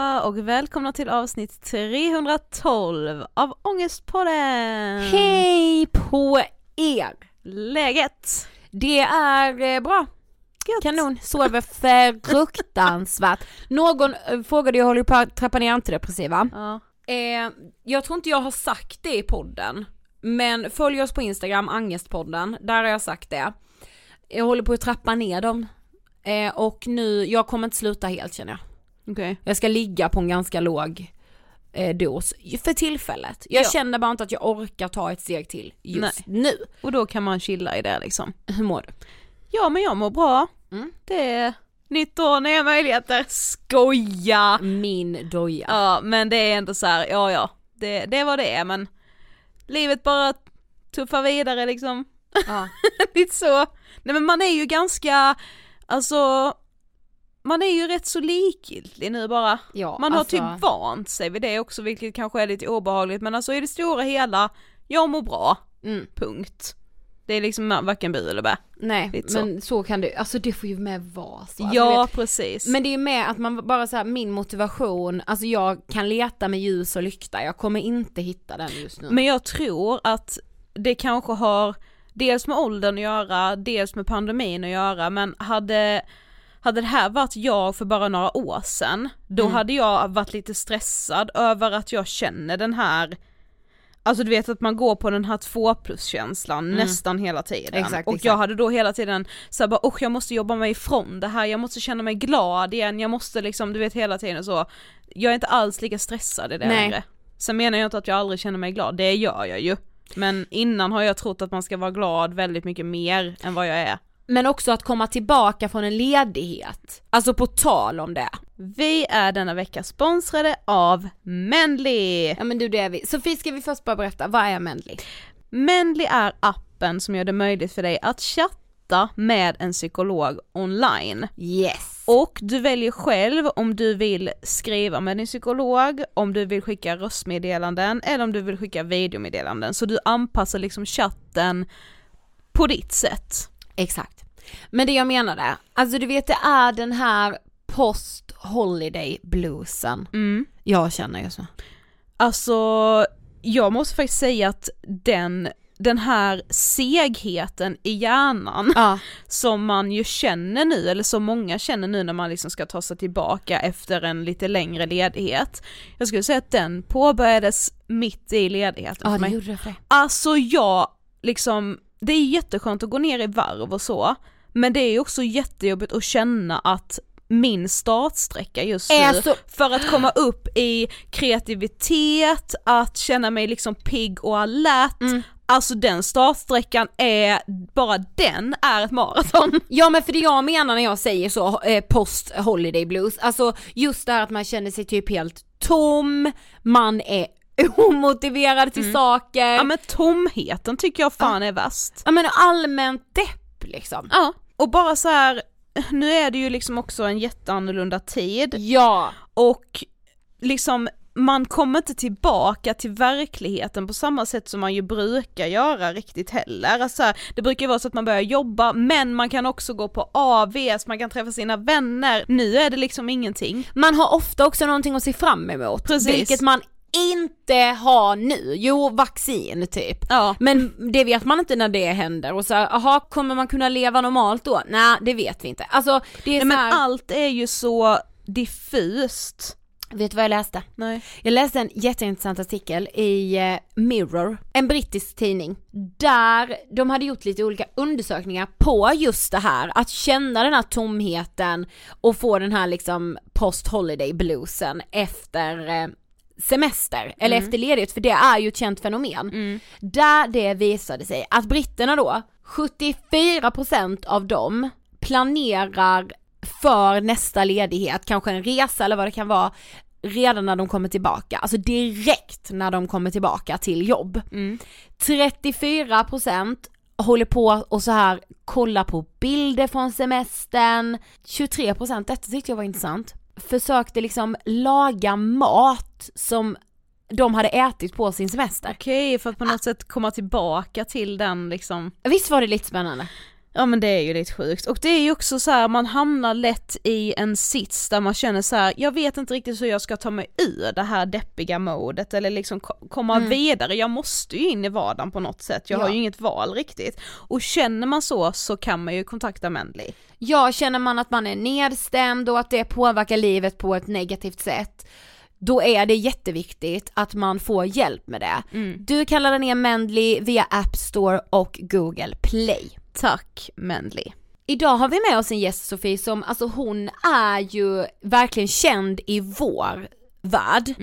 allihopa och välkomna till avsnitt 312 av Ångestpodden! Hej på er! Läget? Det är eh, bra. Gött. Kanon, sover fruktansvärt. Någon eh, frågade, jag håller på att trappa ner antidepressiva. Ja. Eh, jag tror inte jag har sagt det i podden, men följ oss på Instagram, Angestpodden, där har jag sagt det. Jag håller på att trappa ner dem. Eh, och nu, jag kommer inte sluta helt känner jag. Okej. Jag ska ligga på en ganska låg eh, dos för tillfället. Jag Ja. känner bara inte att jag orkar ta ett steg till just nu. Och då kan man chilla i det liksom. Hur mår du? Ja men jag mår bra. Mm. Det är nytt år, nya möjligheter. Skoja! Min doja. Ja men det är ändå så här, ja ja, det, det var det är men livet bara tuffar vidare liksom. Ja. Lite så. Nej men man är ju ganska, alltså man är ju rätt så likgiltig nu bara. Ja, Man har alltså- typ vant sig vid det också vilket kanske är lite obehagligt men alltså i det stora hela, jag mår bra. Mm. Punkt. Det är liksom varken bu eller bä. Nej, Lite så. men så. kan det, alltså det får ju med vara så. Alltså, ja precis. Men det är ju med att man bara så här, min motivation, alltså jag kan leta med ljus och lykta, jag kommer inte hitta den just nu. Men jag tror att det kanske har dels med åldern att göra, dels med pandemin att göra, men hade, hade det här varit jag för bara några år sedan, då Mm. hade jag varit lite stressad över att jag känner den här Alltså du vet att man går på den här två plus känslan nästan hela tiden. Mm. Exakt, och exakt. jag hade då hela tiden såhär bara oh, jag måste jobba mig ifrån det här, jag måste känna mig glad igen, jag måste liksom, du vet hela tiden så. Jag är inte alls lika stressad i det Nej. längre. Sen menar jag inte att jag aldrig känner mig glad, det gör jag ju. Men innan har jag trott att man ska vara glad väldigt mycket mer än vad jag är. Men också att komma tillbaka från en ledighet, alltså på tal om det. Vi är denna vecka sponsrade av Mendly! Ja men du det är vi. Sofie ska vi först bara berätta, vad är Mendley? Mendly är appen som gör det möjligt för dig att chatta med en psykolog online. Yes! Och du väljer själv om du vill skriva med din psykolog, om du vill skicka röstmeddelanden eller om du vill skicka videomeddelanden. Så du anpassar liksom chatten på ditt sätt. Exakt. Men det jag menade, alltså du vet det är den här post holiday bluesen Mm. jag känner just nu. Alltså, jag måste faktiskt säga att den, den här segheten i hjärnan Ja. som man ju känner nu, eller som många känner nu när man liksom ska ta sig tillbaka efter en lite längre ledighet. Jag skulle säga att den påbörjades mitt i ledigheten Ja för det mig. gjorde det för dig. Alltså jag, liksom, det är jätteskönt att gå ner i varv och så, men det är också jättejobbigt att känna att min startsträcka just nu, så- för att komma upp i kreativitet, att känna mig liksom pigg och alert, Mm. alltså den startsträckan är, bara den är ett maraton. Ja men för det jag menar när jag säger så, eh, post holiday blues, alltså just det här att man känner sig typ helt tom, man är omotiverad till saker, Ja men tomheten tycker jag fan är värst. ja men allmänt depp liksom. Ja, och bara så här. nu är det ju liksom också en jätteannorlunda tid Ja, och liksom man kommer inte tillbaka till verkligheten på samma sätt som man ju brukar göra riktigt heller. Alltså, det brukar ju vara så att man börjar jobba men man kan också gå på AVs, man kan träffa sina vänner. Nu är det liksom ingenting. man har ofta också någonting att se fram emot, Precis. vilket man inte har nu. Jo, vaccin typ. Ja. Men det vet man inte när det händer och så här, aha, kommer man kunna leva normalt då? Nej, det vet vi inte. Alltså det är Nej, men här, allt är ju så diffust. vet du vad jag läste? Nej. Jag läste en jätteintressant artikel i eh, Mirror, en brittisk tidning, där de hade gjort lite olika undersökningar på just det här, att känna den här tomheten och få den här liksom post holiday bluesen efter eh, semester eller efter ledighet för det är ju ett känt fenomen. Där det visade sig att britterna då, 74% av dem planerar för nästa ledighet, kanske en resa eller vad det kan vara, redan när de kommer tillbaka, alltså direkt när de kommer tillbaka till jobb. 34% håller på och så här kolla på bilder från semestern, 23% detta tyckte jag var intressant, försökte liksom laga mat som de hade ätit på sin semester. Okej, för att på något sätt komma tillbaka till den liksom Visst var det lite spännande? Ja men det är ju lite sjukt och det är ju också så här, man hamnar lätt i en sits där man känner så här, jag vet inte riktigt hur jag ska ta mig ur det här deppiga modet eller liksom ko- komma vidare, jag måste ju in i vardagen på något sätt, jag har Ja. ju inget val riktigt. Och känner man så så kan man ju kontakta Mendley. Ja, känner man att man är nedstämd och att det påverkar livet på ett negativt sätt, då är det jätteviktigt att man får hjälp med det. Du kan ladda ner Mendley via App Store och Google Play. Tack Mendley. Idag har vi med oss en gäst Sofie som, alltså hon är ju verkligen känd i vår värld.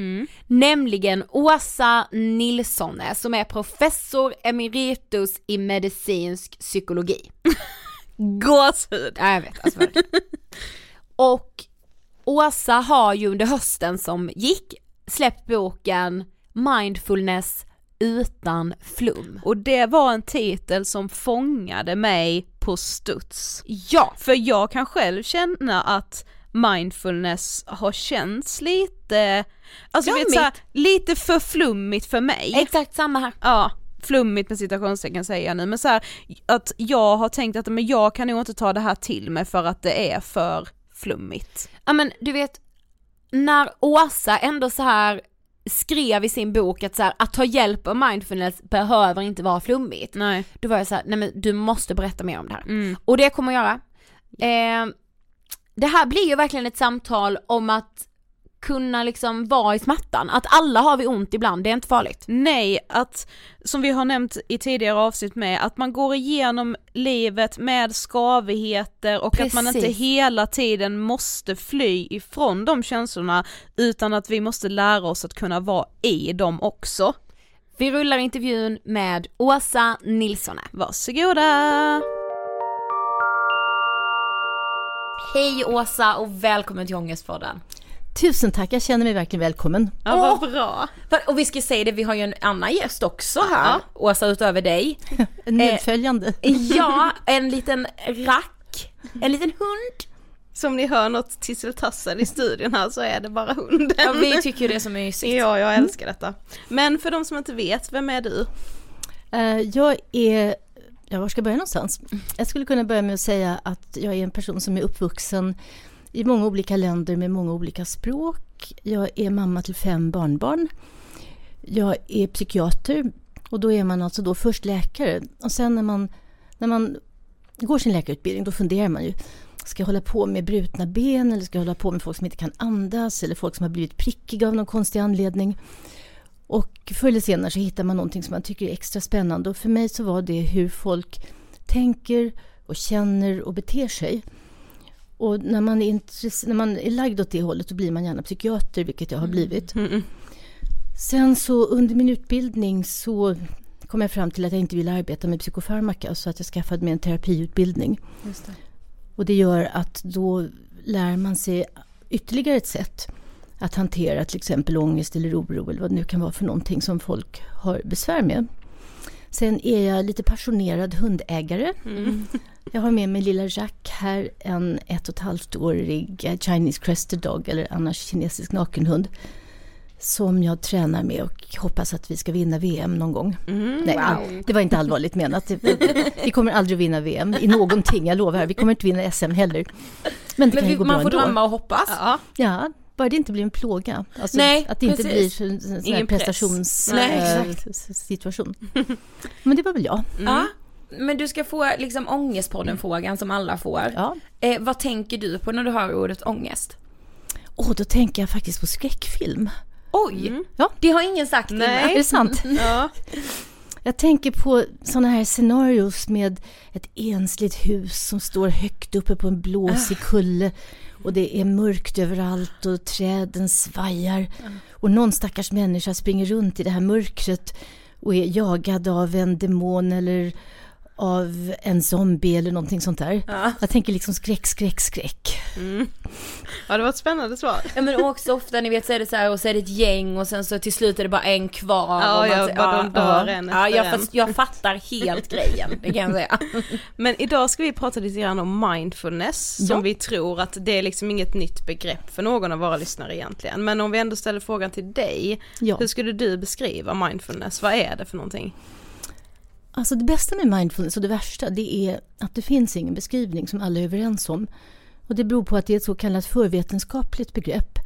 Nämligen Åsa Nilssone som är professor emeritus i medicinsk psykologi. Gåshud! Ja, jag vet, alltså. Och Åsa har ju under hösten som gick släppt boken Mindfulness utan flum. Och det var en titel som fångade mig på studs. Ja, För jag kan själv känna att mindfulness har känts lite, alltså vet, så här, lite för flummigt för mig. exakt samma här. ja, flummigt med citationstecken säger jag nu, men så här, att jag har tänkt att men jag kan nog inte ta det här till mig för att det är för flummigt. Ja men du vet, när Åsa ändå så här skrev i sin bok att så här, att ta hjälp av mindfulness behöver inte vara flummigt. Nej. Då var jag så här, nej men du måste berätta mer om det här. Och det kommer jag göra. Eh, det här blir ju verkligen ett samtal om att kunna liksom vara i smärtan, att alla har vi ont ibland, det är inte farligt. Nej, att som vi har nämnt i tidigare avsnitt med, att man går igenom livet med skavigheter och att man inte Precis. hela tiden måste fly ifrån de känslorna utan att vi måste lära oss att kunna vara i dem också. Vi rullar intervjun med Åsa Nilsson. Varsågoda! Hej Åsa och välkommen till Ångestpodden. Tusen tack, jag känner mig verkligen välkommen. Ja, vad bra! Och vi ska säga det, vi har ju en annan gäst också här, Åsa utöver dig. En medföljande. Ja, en liten rack, en liten hund. Som ni hör något tisseltassel i studion här så är det bara hunden. Ja, vi tycker det är så mysigt. Ja, jag älskar detta. Men för de som inte vet, vem är du? Eh, Jag är, ja var ska jag börja någonstans? Jag skulle kunna börja med att säga att jag är en person som är uppvuxen i många olika länder med många olika språk. Jag är mamma till fem barnbarn. Jag är psykiater och då är man alltså då först läkare och sen när man, när man går sin läkarutbildning då funderar man ju Ska jag hålla på med brutna ben eller ska jag hålla på med folk som inte kan andas eller folk som har blivit prickiga av någon konstig anledning? Och förr eller senare så hittar man någonting som man tycker är extra spännande och för mig så var det hur folk tänker och känner och beter sig. Och när man är, intress- när man är lagd åt det hållet då blir man gärna psykiater, vilket jag har blivit. Sen så under min utbildning så kom jag fram till att jag inte ville arbeta med psykofarmaka så att jag skaffade mig en terapiutbildning. Och det gör att då lär man sig ytterligare ett sätt att hantera till exempel ångest eller oro eller vad det nu kan vara för någonting som folk har besvär med. Sen är jag lite passionerad hundägare. Jag har med mig lilla Jack här, en ett och ett halvt årig Chinese Crested Dog eller annars kinesisk nakenhund. Som jag tränar med och hoppas att vi ska vinna VM någon gång. Nej, all- det var inte allvarligt menat. Vi kommer aldrig att vinna VM i någonting, jag lovar. Vi kommer inte vinna SM heller. Men det Men kan ju vi, gå bra man får ändå. drömma och hoppas. Ja, Ja, bara det inte blir en plåga. Alltså, Nej, att det inte precis. blir så- en sån här Ingen press. prestations Nej, eh. Men det var väl jag. Ja. Men du ska få liksom ångestpodden-frågan som alla får. Ja. Eh, vad tänker du på när du hör ordet ångest? Och då tänker jag faktiskt på skräckfilm. Oj! Ja. Det har ingen sagt Nej. innan. Är det sant? ja. Jag tänker på sådana här scenarios med ett ensligt hus som står högt uppe på en blåsig kulle och det är mörkt överallt och träden svajar. Och någon stackars människa springer runt i det här mörkret och är jagad av en demon eller av en zombie eller någonting sånt där. Ja. Jag tänker liksom skräck, skräck, skräck. Mm. Ja det var ett spännande svar. Ja men också ofta ni vet så är det så här och så är det ett gäng och sen så till slut är det bara en kvar. Ja, och man ja, säger, bara de dör en ja, efter jag, en. jag fattar helt grejen, det kan jag säga. Men idag ska vi prata lite grann om mindfulness som Ja. vi tror att det är liksom inget nytt begrepp för någon av våra lyssnare egentligen. Men om vi ändå ställer frågan till dig, Ja. hur skulle du beskriva mindfulness? Vad är det för någonting? Alltså det bästa med mindfulness och det värsta det är att det finns ingen beskrivning som alla är överens om. Och det beror på att det är ett så kallat förvetenskapligt begrepp.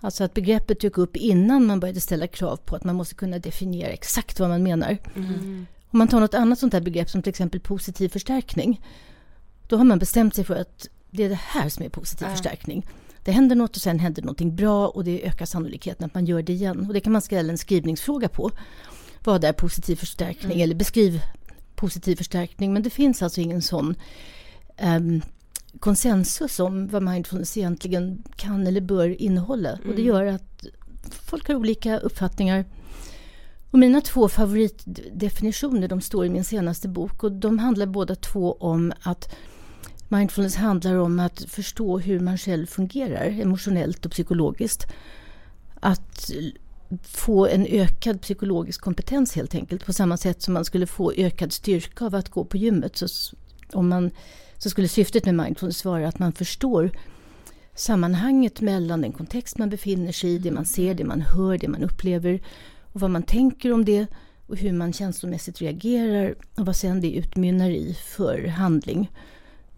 Alltså att begreppet dök upp innan man började ställa krav på att man måste kunna definiera exakt vad man menar. Om man tar något annat sånt här begrepp som till exempel positiv förstärkning. Då har man bestämt sig för att det är det här som är positiv förstärkning. Det händer något och sen händer någonting bra och det ökar sannolikheten att man gör det igen. Och det kan man ställa en skrivningsfråga på. Vad är positiv förstärkning? Eller beskriv positiv förstärkning. Men det finns alltså ingen sån ehm, konsensus om vad mindfulness egentligen kan eller bör innehålla. Och det gör att folk har olika uppfattningar. Och mina två favoritdefinitioner de står i min senaste bok och de handlar båda två om att mindfulness handlar om att förstå hur man själv fungerar emotionellt och psykologiskt. Att få en ökad psykologisk kompetens helt enkelt på samma sätt som man skulle få ökad styrka av att gå på gymmet. Så, om man, så skulle syftet med mindfulness vara att man förstår sammanhanget mellan den kontext man befinner sig i, det man ser, det man hör, det man upplever och vad man tänker om det och hur man känslomässigt reagerar och vad sen det utmynnar i för handling.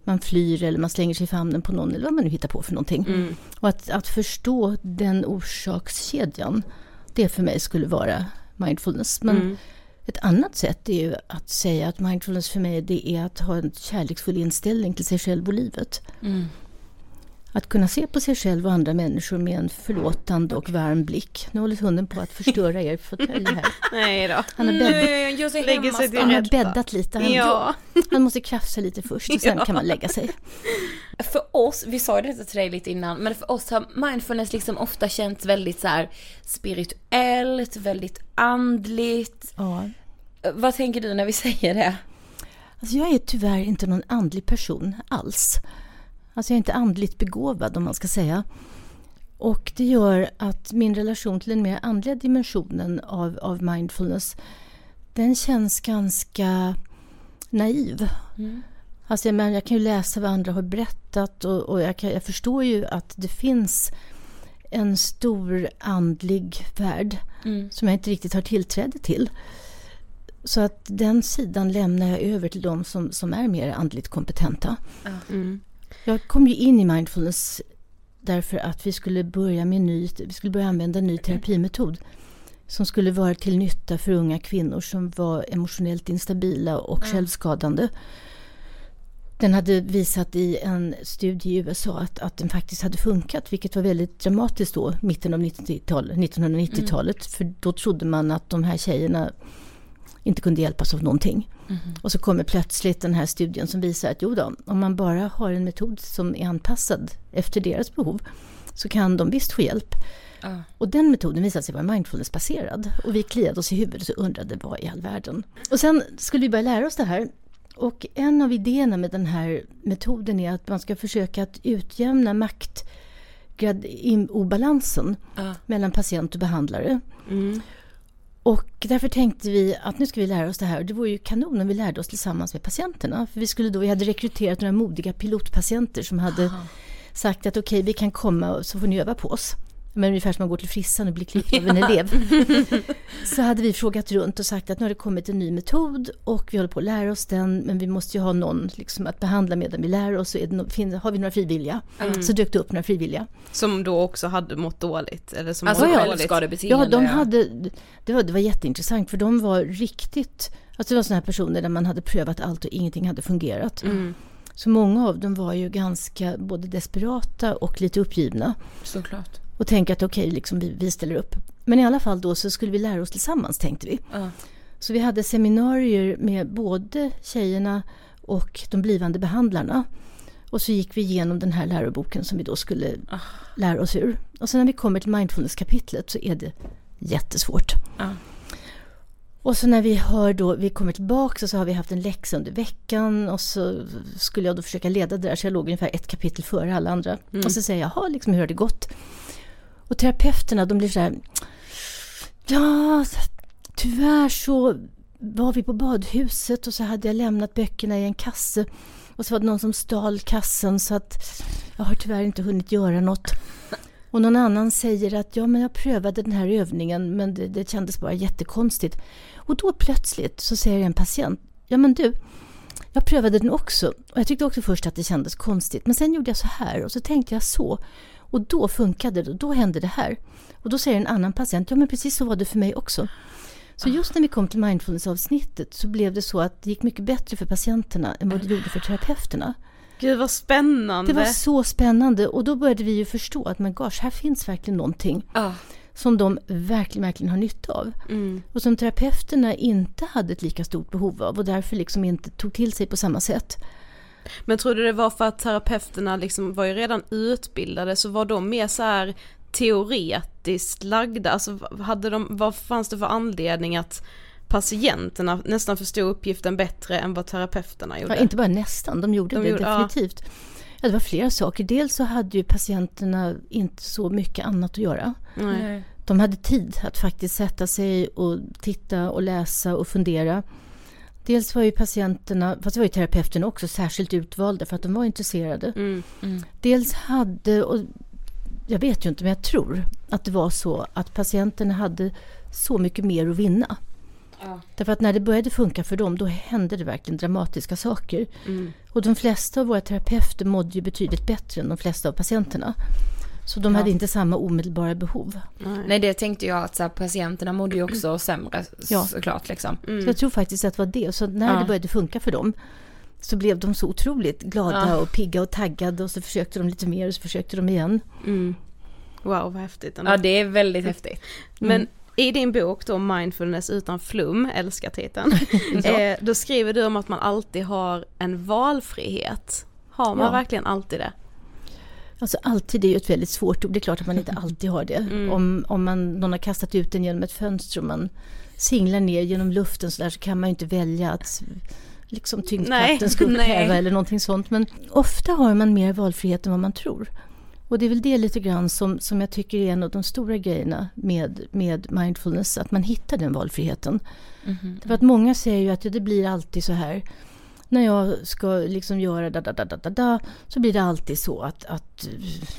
Man flyr eller man slänger sig i famnen på någon eller vad man nu hittar på för någonting. Och att, att förstå den orsakskedjan, det för mig skulle vara mindfulness. Men ett annat sätt är ju att säga att mindfulness för mig det är att ha en kärleksfull inställning till sig själv och livet. Att kunna se på sig själv och andra människor med en förlåtande och varm blick. Nu håller hunden på att förstöra er fåtölj här. Nej då. Han har bäddat, sig till han har bäddat lite. Han, Ja. han måste krafsa lite först och sen kan man lägga sig. För oss, vi sa ju detta till dig lite innan, men för oss har mindfulness liksom ofta känts väldigt så här spirituellt, väldigt andligt. Ja. Vad tänker du när vi säger det? Alltså jag är tyvärr inte någon andlig person alls. Alltså jag är inte andligt begåvad om man ska säga. Och det gör att min relation till den mer andliga dimensionen av, av mindfulness, den känns ganska naiv. Alltså jag, menar, jag kan ju läsa vad andra har berättat och, och jag, kan, jag förstår ju att det finns en stor andlig värld som jag inte riktigt har tillträde till. Så att den sidan lämnar jag över till de som, som är mer andligt kompetenta. Jag kom ju in i mindfulness därför att vi skulle börja med ny, vi skulle börja använda en ny terapimetod som skulle vara till nytta för unga kvinnor som var emotionellt instabila och självskadande. Den hade visat i en studie i USA att, att den faktiskt hade funkat, vilket var väldigt dramatiskt då, mitten av 90-talet, 1990-talet. För då trodde man att de här tjejerna inte kunde hjälpas av någonting. Och så kommer plötsligt den här studien som visar att jo då, om man bara har en metod som är anpassad efter deras behov så kan de visst få hjälp. Och den metoden visade sig vara mindfulnessbaserad. Och vi kliade oss i huvudet och undrade vad i all världen. Och sen skulle vi börja lära oss det här. Och en av idéerna med den här metoden är att man ska försöka att utjämna maktobalansen mellan patient och behandlare. Och därför tänkte vi att nu ska vi lära oss det här. Och det vore ju kanon om vi lärde oss tillsammans med patienterna. För vi, skulle då, vi hade rekryterat några modiga pilotpatienter som hade sagt att okej, vi kan komma och så får ni öva på oss. Men ungefär som man går till frissan och blir klippt av en elev. Så hade vi frågat runt och sagt att nu har det kommit en ny metod och vi håller på att lära oss den. Men vi måste ju ha någon liksom, att behandla medan vi lär oss. Så är det no- har vi några frivilliga? Så dök det upp några frivilliga. Som då också hade mått dåligt. Eller som Alltså dåligt. självskadebeteende. Ja, de hade, det, var, det var jätteintressant för de var riktigt, alltså det var sådana här personer där man hade prövat allt och ingenting hade fungerat. Så många av dem var ju ganska både desperata och lite uppgivna. Såklart. Och tänkte att okej, liksom vi, vi ställer upp. Men i alla fall då så skulle vi lära oss tillsammans tänkte vi. Så vi hade seminarier med både tjejerna och de blivande behandlarna. Och så gick vi igenom den här läroboken som vi då skulle lära oss ur. Och sen när vi kommer till mindfulness-kapitlet så är det jättesvårt. Ja. Och så när vi hör då, vi kommer tillbaka så har vi haft en läxa under veckan och så skulle jag då försöka leda det där så jag låg ungefär ett kapitel före alla andra. Och så säger jag, jaha, liksom, hur har det gått? Och terapeuterna de blir så här, ja, tyvärr så var vi på badhuset och så hade jag lämnat böckerna i en kasse. Och så var det någon som stal kassen så att jag har tyvärr inte hunnit göra något. Och någon annan säger att ja, men jag prövade den här övningen men det, det kändes bara jättekonstigt. Och då plötsligt så säger en patient, ja men du, jag prövade den också och jag tyckte också först att det kändes konstigt. Men sen gjorde jag så här och så tänkte jag så. Och då funkade det och då hände det här. Och då säger en annan patient, ja men precis så var det för mig också. Så just när vi kom till mindfulness-avsnittet så blev det så att det gick mycket bättre för patienterna än vad det gjorde för terapeuterna. Gud vad spännande. Det var så spännande och då började vi ju förstå att men gosh, här finns verkligen någonting Ja. som de verkligen, verkligen har nytta av. Och som terapeuterna inte hade ett lika stort behov av och därför liksom inte tog till sig på samma sätt. Men tror du det var för att terapeuterna liksom var ju redan utbildade så var de mer så här teoretiskt lagda? Alltså hade de, vad fanns det för anledning att patienterna nästan förstod uppgiften bättre än vad terapeuterna gjorde? Ja, inte bara nästan, de gjorde De det gjorde- ja. definitivt. Ja, det var flera saker. Dels så hade ju patienterna inte så mycket annat att göra. Nej. De hade tid att faktiskt sätta sig och titta och läsa och fundera. Dels var ju patienterna, fast det var ju terapeuterna också, särskilt utvalda för att de var intresserade. Mm. Dels hade, och jag vet ju inte men jag tror att det var så att patienterna hade så mycket mer att vinna. Därför att när det började funka för dem då hände det verkligen dramatiska saker. Och de flesta av våra terapeuter mådde ju betydligt bättre än de flesta av patienterna. Så de hade inte samma omedelbara behov. Nej det tänkte jag att så här, patienterna mådde ju också sämre Ja. såklart liksom. Så jag tror faktiskt att det var det. Så när Ja. det började funka för dem så blev de så otroligt glada Ja. och pigga och taggade och så försökte de lite mer och så försökte de igen. Wow vad häftigt. ändå. Ja det är väldigt häftigt. Men i din bok då Mindfulness utan flum, älskar titeln, eh, då skriver du om att man alltid har en valfrihet. Har man Ja. verkligen alltid det? Alltså alltid är ju ett väldigt svårt ord. Det är klart att man inte alltid har det. Om, om man, någon har kastat ut den genom ett fönster och man singlar ner genom luften så där så kan man ju inte välja att liksom tyngdkraften ska upphäva eller någonting sånt. Men ofta har man mer valfrihet än vad man tror. Och det är väl det lite grann som, som jag tycker är en av de stora grejerna med, med mindfulness, att man hittar den valfriheten. Därför att många säger ju att det blir alltid så här när jag ska liksom göra da, da, da, da, da, da så blir det alltid så att, att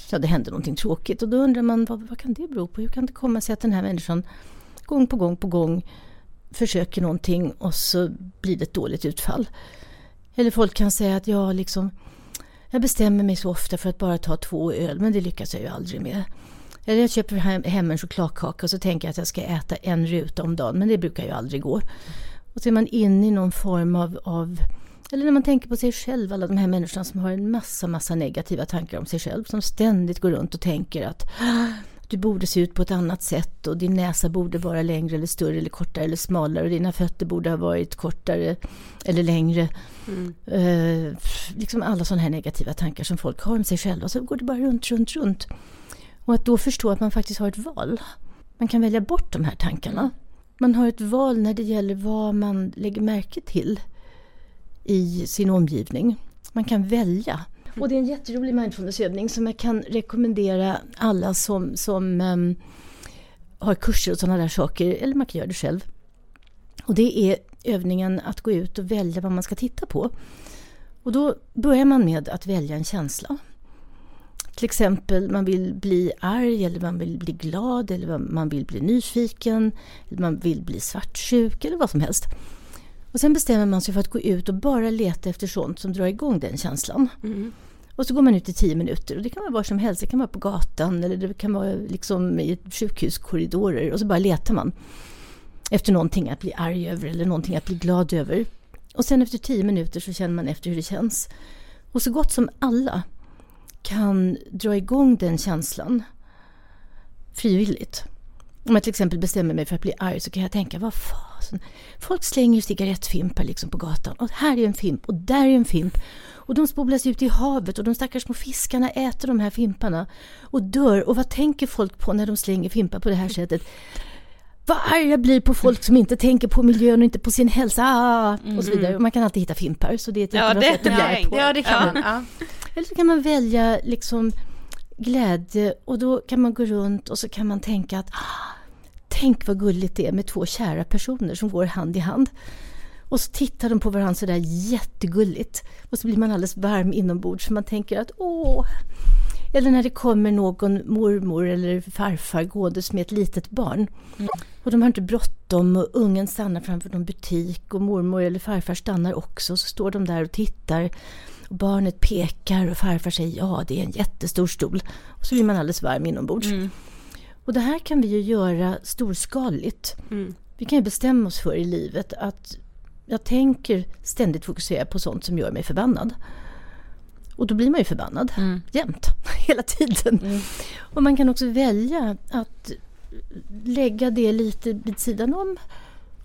ja, det händer någonting tråkigt. Och då undrar man vad, vad kan det bero på? Hur kan det komma sig att den här människan gång på gång på gång försöker någonting och så blir det ett dåligt utfall? Eller folk kan säga att jag liksom jag bestämmer mig så ofta för att bara ta två öl men det lyckas jag ju aldrig med. Eller jag köper hem, en chokladkaka och så tänker jag att jag ska äta en ruta om dagen men det brukar ju aldrig gå. Och så är man inne i någon form av, av eller när man tänker på sig själv, alla de här människorna som har en massa, massa negativa tankar om sig själv. Som ständigt går runt och tänker att "Ah, du borde se ut på ett annat sätt och din näsa borde vara längre eller större eller kortare eller smalare och dina fötter borde ha varit kortare eller längre. Eh, liksom alla sådana här negativa tankar som folk har om sig själva. Så går det bara runt, runt, runt. Och att då förstå att man faktiskt har ett val. Man kan välja bort de här tankarna. Man har ett val när det gäller vad man lägger märke till i sin omgivning. Man kan välja. Och det är en jätterolig mindfulnessövning som jag kan rekommendera alla som, som ehm, har kurser och sådana där saker, eller man kan göra det själv. Och det är övningen att gå ut och välja vad man ska titta på. Och då börjar man med att välja en känsla. Till exempel man vill bli arg eller man vill bli glad eller man vill bli nyfiken. Eller man vill bli svartsjuk eller vad som helst. Och sen bestämmer man sig för att gå ut och bara leta efter sånt som drar igång den känslan. Och så går man ut i tio minuter och det kan vara var som helst. Det kan vara på gatan eller det kan vara liksom i sjukhuskorridorer och så bara letar man efter någonting att bli arg över eller någonting att bli glad över. Och sen efter tio minuter så känner man efter hur det känns. Och så gott som alla kan dra igång den känslan frivilligt. Om jag till exempel bestämmer mig för att bli arg så kan jag tänka, vad sen, folk slänger cigarettfimpar liksom på gatan. Och här är en fimp och där är en fimp. Och de spolas ut i havet och de stackars små fiskarna äter de här fimparna och dör. Och vad tänker folk på när de slänger fimpar på det här sättet? Vad arg jag blir på folk som inte tänker på miljön och inte på sin hälsa. Ah, och så vidare. Och man kan alltid hitta fimpar, så det är ett Ja, det- sätt att bli arg på. Ja, det kan man. Ja. Eller så kan man välja liksom glädje och då kan man gå runt och så kan man tänka att ah, tänk vad gulligt det är med två kära personer som går hand i hand. Och så tittar de på varandra sådär jättegulligt. Och så blir man alldeles varm inombords. Så man tänker att åh. Eller när det kommer någon mormor eller farfar gåendes med ett litet barn. Och de har inte bråttom och ungen stannar framför någon butik och mormor eller farfar stannar också. Så står de där och tittar. Och barnet pekar och farfar säger ja det är en jättestor stol. Och så blir man alldeles varm inombords. Mm. Och det här kan vi ju göra storskaligt. Vi kan ju bestämma oss för i livet att jag tänker ständigt fokusera på sånt som gör mig förbannad. Och då blir man ju förbannad jämt, hela tiden. Och man kan också välja att lägga det lite vid sidan om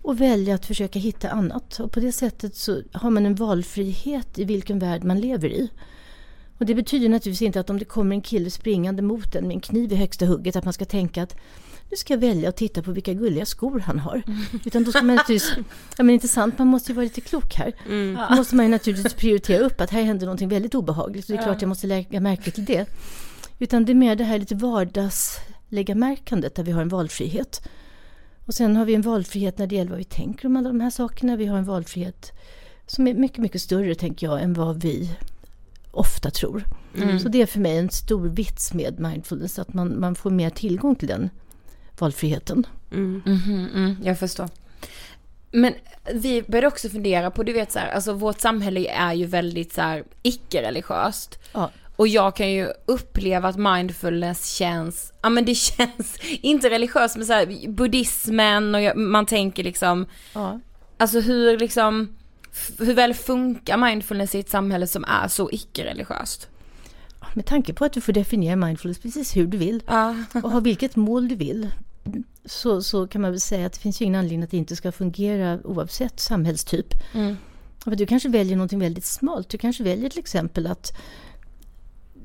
och välja att försöka hitta annat. Och på det sättet så har man en valfrihet i vilken värld man lever i. Och det betyder naturligtvis inte att om det kommer en kille springande mot en med en kniv i högsta hugget att man ska tänka att nu ska jag välja att titta på vilka gulliga skor han har. Utan då ska man naturligtvis, ja men inte sant, man måste ju vara lite klok här. Då måste man ju naturligtvis prioritera upp att här händer någonting väldigt obehagligt. Så det är klart jag måste lägga märke till det. Utan det är mer det här lite vardagslägga märkandet där vi har en valfrihet. Och sen har vi en valfrihet när det gäller vad vi tänker om alla de här sakerna. Vi har en valfrihet som är mycket, mycket större tänker jag än vad vi ofta tror. Så det är för mig en stor vits med mindfulness, att man, man får mer tillgång till den valfriheten. Mhm, mm, jag förstår. Men vi började också fundera på, du vet så här, alltså vårt samhälle är ju väldigt så här icke-religiöst. Ja. Och jag kan ju uppleva att mindfulness känns, ja men det känns inte religiöst men så här, buddhismen och jag, man tänker liksom, Ja. alltså hur liksom, hur väl funkar mindfulness i ett samhälle som är så icke-religiöst? Med tanke på att du får definiera mindfulness precis hur du vill Ja. och ha vilket mål du vill så, så kan man väl säga att det finns ju ingen anledning att det inte ska fungera oavsett samhällstyp. Mm. Du kanske väljer någonting väldigt smalt. Du kanske väljer till exempel att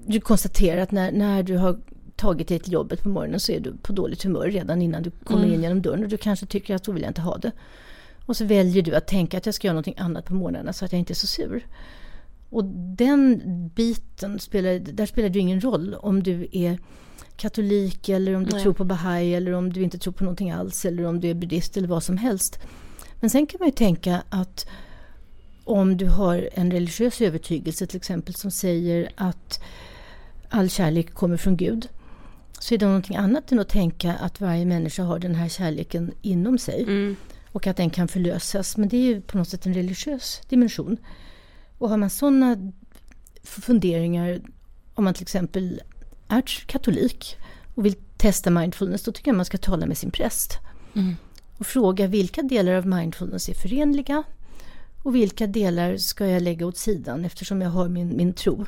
du konstaterar att när, när du har tagit dig till jobbet på morgonen så är du på dåligt humör redan innan du kommer in genom dörren och du kanske tycker att så vill jag inte ha det. Och så väljer du att tänka att jag ska göra någonting annat på morgnarna så att jag inte är så sur. Och den biten spelar, där spelar det ingen roll om du är katolik eller om du tror på bahai eller om du inte tror på någonting alls eller om du är buddhist eller vad som helst. Men sen kan man ju tänka att om du har en religiös övertygelse till exempel som säger att all kärlek kommer från Gud så är det någonting annat än att tänka att varje människa har den här kärleken inom sig och att den kan förlösas. Men det är ju på något sätt en religiös dimension. Och har man sådana funderingar om man till exempel är katolik och vill testa mindfulness då tycker jag man ska tala med sin präst. Och fråga vilka delar av mindfulness är förenliga och vilka delar ska jag lägga åt sidan eftersom jag har min, min tro.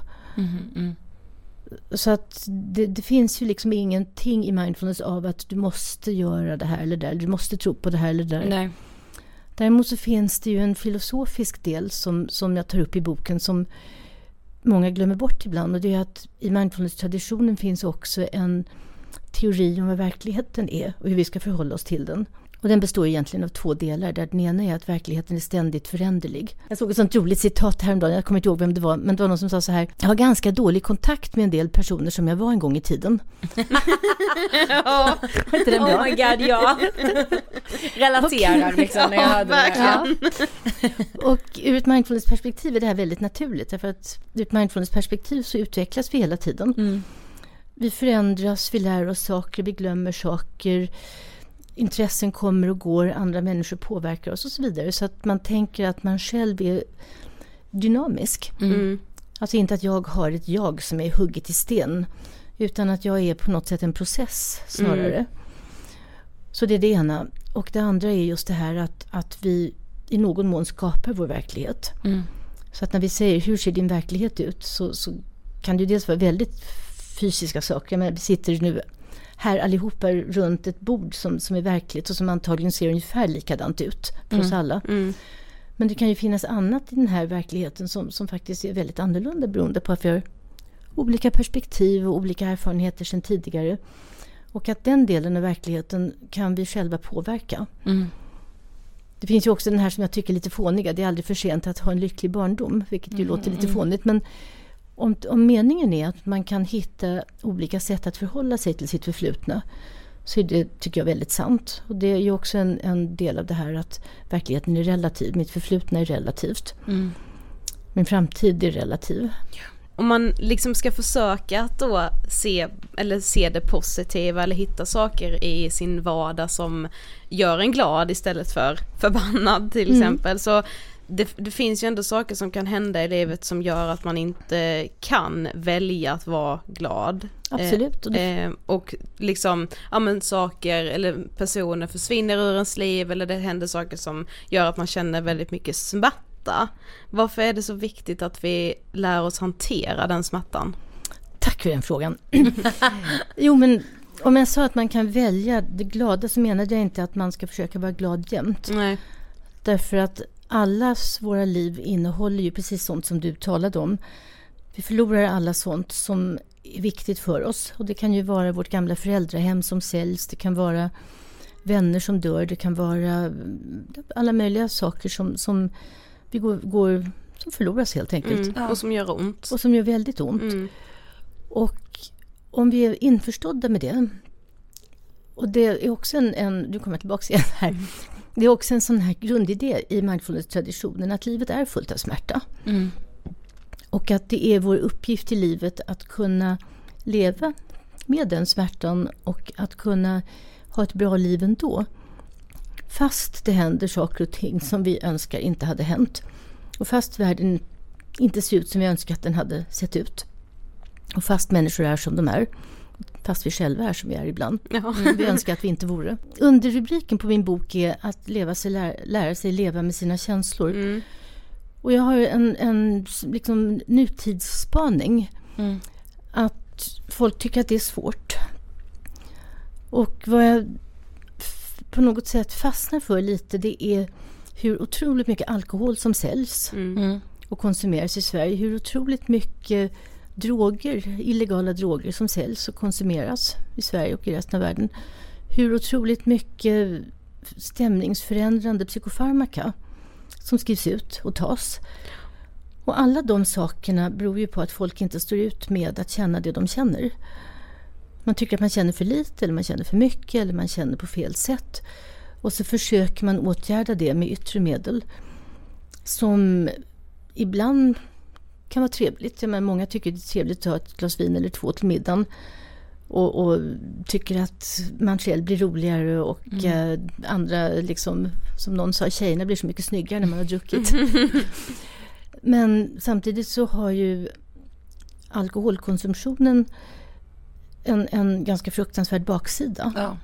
Så att det, det finns ju liksom ingenting i mindfulness av att du måste göra det här eller det där, du måste tro på det här eller det där. Nej. Däremot så finns det ju en filosofisk del som, som jag tar upp i boken som många glömmer bort ibland. Och det är att i mindfulness-traditionen finns också en teori om vad verkligheten är och hur vi ska förhålla oss till den. Och den består egentligen av två delar. Där den ena är att verkligheten är ständigt föränderlig. Jag såg ett sånt roligt citat häromdagen, jag kommer inte ihåg vem det var, men det var någon som sa så här. Jag har ganska dålig kontakt med en del personer som jag var en gång i tiden. Ja. Inte den bra? Oh my god, ja. Relaterar liksom när jag hörde det. Ja. Och ur ett mindfulness-perspektiv är det här väldigt naturligt. Därför att ur ett mindfulness-perspektiv så utvecklas vi hela tiden. Vi förändras, vi lär oss saker, vi glömmer saker. Intressen kommer och går, andra människor påverkar oss och så vidare. Så att man tänker att man själv är dynamisk. Alltså inte att jag har ett jag som är hugget i sten. Utan att jag är på något sätt en process snarare. Så det är det ena. Och det andra är just det här att, att vi i någon mån skapar vår verklighet. Så att när vi säger hur ser din verklighet ut så, så kan det ju dels vara väldigt fysiska saker. Men vi sitter nu här allihopa runt ett bord som, som är verkligt och som antagligen ser ungefär likadant ut för mm. oss alla. Mm. Men det kan ju finnas annat i den här verkligheten som, som faktiskt är väldigt annorlunda beroende på att vi har olika perspektiv och olika erfarenheter sedan tidigare. Och att den delen av verkligheten kan vi själva påverka. Mm. Det finns ju också den här som jag tycker är lite fåniga, det är aldrig för sent att ha en lycklig barndom, vilket ju mm, låter lite mm. fånigt. Men om, om meningen är att man kan hitta olika sätt att förhålla sig till sitt förflutna så är det, tycker jag, väldigt sant. Och det är ju också en, en del av det här att verkligheten är relativ. Mitt förflutna är relativt. Mm. Min framtid är relativ. Om man liksom ska försöka att då se, eller se det positiva eller hitta saker i sin vardag som gör en glad istället för förbannad till mm. exempel. Så det, det, finns ju ändå saker som kan hända i livet som gör att man inte kan välja att vara glad. Absolut. Eh, eh, och liksom, ja men saker eller personer försvinner ur ens liv eller det händer saker som gör att man känner väldigt mycket smärta. Varför är det så viktigt att vi lär oss hantera den smärtan? Tack för den frågan. jo men om jag sa att man kan välja det glada så menade jag inte att man ska försöka vara glad jämt. Nej. Därför att allas våra liv innehåller ju precis sånt som du talade om. Vi förlorar alla sånt som är viktigt för oss. Och det kan ju vara vårt gamla föräldrahem som säljs. Det kan vara vänner som dör. Det kan vara alla möjliga saker som, som vi går, går som förloras helt enkelt. Mm, och som gör ont. Och som gör väldigt ont. Mm. Och om vi är införstådda med det. Och det är också en, en nu kommer tillbaka igen här. Det är också en sån här grundidé i mindfulness-traditionen att livet är fullt av smärta. Mm. Och att det är vår uppgift i livet att kunna leva med den smärtan och att kunna ha ett bra liv ändå. Fast det händer saker och ting som vi önskar inte hade hänt. Och fast världen inte ser ut som vi önskar att den hade sett ut. Och fast människor är som de är. Fast vi själva är som vi är ibland. Ja. Mm, vi önskar att vi inte vore. Underrubriken på min bok är att leva sig, lära, lära sig leva med sina känslor. Mm. Och jag har en, en liksom, nutidsspaning. Mm. Att folk tycker att det är svårt. Och vad jag på något sätt fastnar för lite det är hur otroligt mycket alkohol som säljs mm. och konsumeras i Sverige. Hur otroligt mycket droger, illegala droger som säljs och konsumeras i Sverige och i resten av världen. Hur otroligt mycket stämningsförändrande psykofarmaka som skrivs ut och tas. Och alla de sakerna beror ju på att folk inte står ut med att känna det de känner. Man tycker att man känner för lite eller man känner för mycket eller man känner på fel sätt. Och så försöker man åtgärda det med yttre medel som ibland kan vara trevligt. Jag menar, många tycker det är trevligt att ha ett glas vin eller två till middagen. Och, och tycker att man själv blir roligare och mm. eh, andra, liksom, som någon sa, tjejerna blir så mycket snyggare när man har druckit. Men samtidigt så har ju alkoholkonsumtionen en, en ganska fruktansvärd baksida. Ja.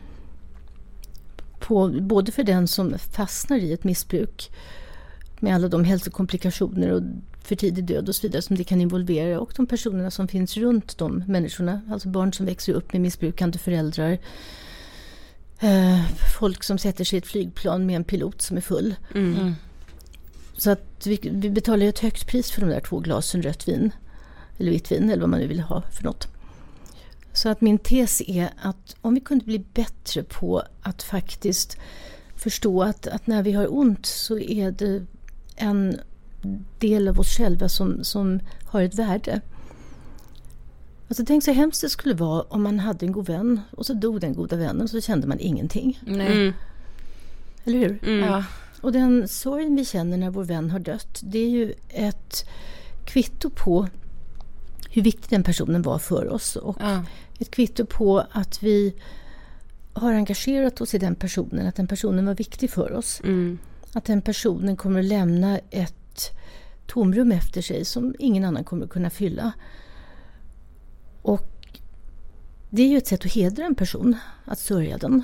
På, både för den som fastnar i ett missbruk med alla de hälsokomplikationer och för tidig död och så vidare som det kan involvera och de personerna som finns runt de människorna. Alltså barn som växer upp med missbrukande föräldrar. Eh, folk som sätter sig i ett flygplan med en pilot som är full. Mm. mm. Så att vi, vi betalar ett högt pris för de där två glasen rött vin. Eller vitt vin eller vad man nu vill ha för något. Så att min tes är att om vi kunde bli bättre på att faktiskt förstå att, att när vi har ont så är det en del av oss själva som, som har ett värde. Alltså tänk så hemskt det skulle vara om man hade en god vän och så dog den goda vännen och så kände man ingenting. Mm. Eller hur? Mm. Ja. Och den sorgen vi känner när vår vän har dött, det är ju ett kvitto på hur viktig den personen var för oss. Och ja. ett kvitto på att vi har engagerat oss i den personen, att den personen var viktig för oss. Mm. Att den personen kommer att lämna ett tomrum efter sig som ingen annan kommer att kunna fylla. Och det är ju ett sätt att hedra en person, att sörja den.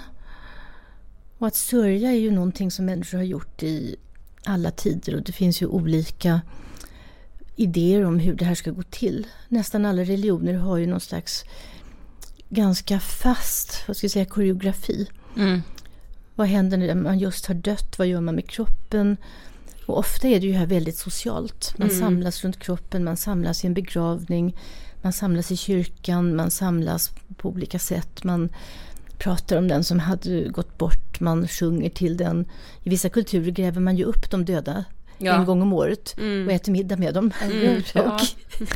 Och att sörja är ju någonting som människor har gjort i alla tider och det finns ju olika idéer om hur det här ska gå till. Nästan alla religioner har ju någon slags ganska fast, vad ska jag säga, koreografi. Mm. Vad händer när man just har dött? Vad gör man med kroppen? Och ofta är det ju här väldigt socialt. Man Mm. samlas runt kroppen, man samlas i en begravning, man samlas i kyrkan, man samlas på olika sätt. Man pratar om den som hade gått bort, man sjunger till den. I vissa kulturer gräver man ju upp de döda Ja. en gång om året Mm. och äter middag med dem. Mm, ja.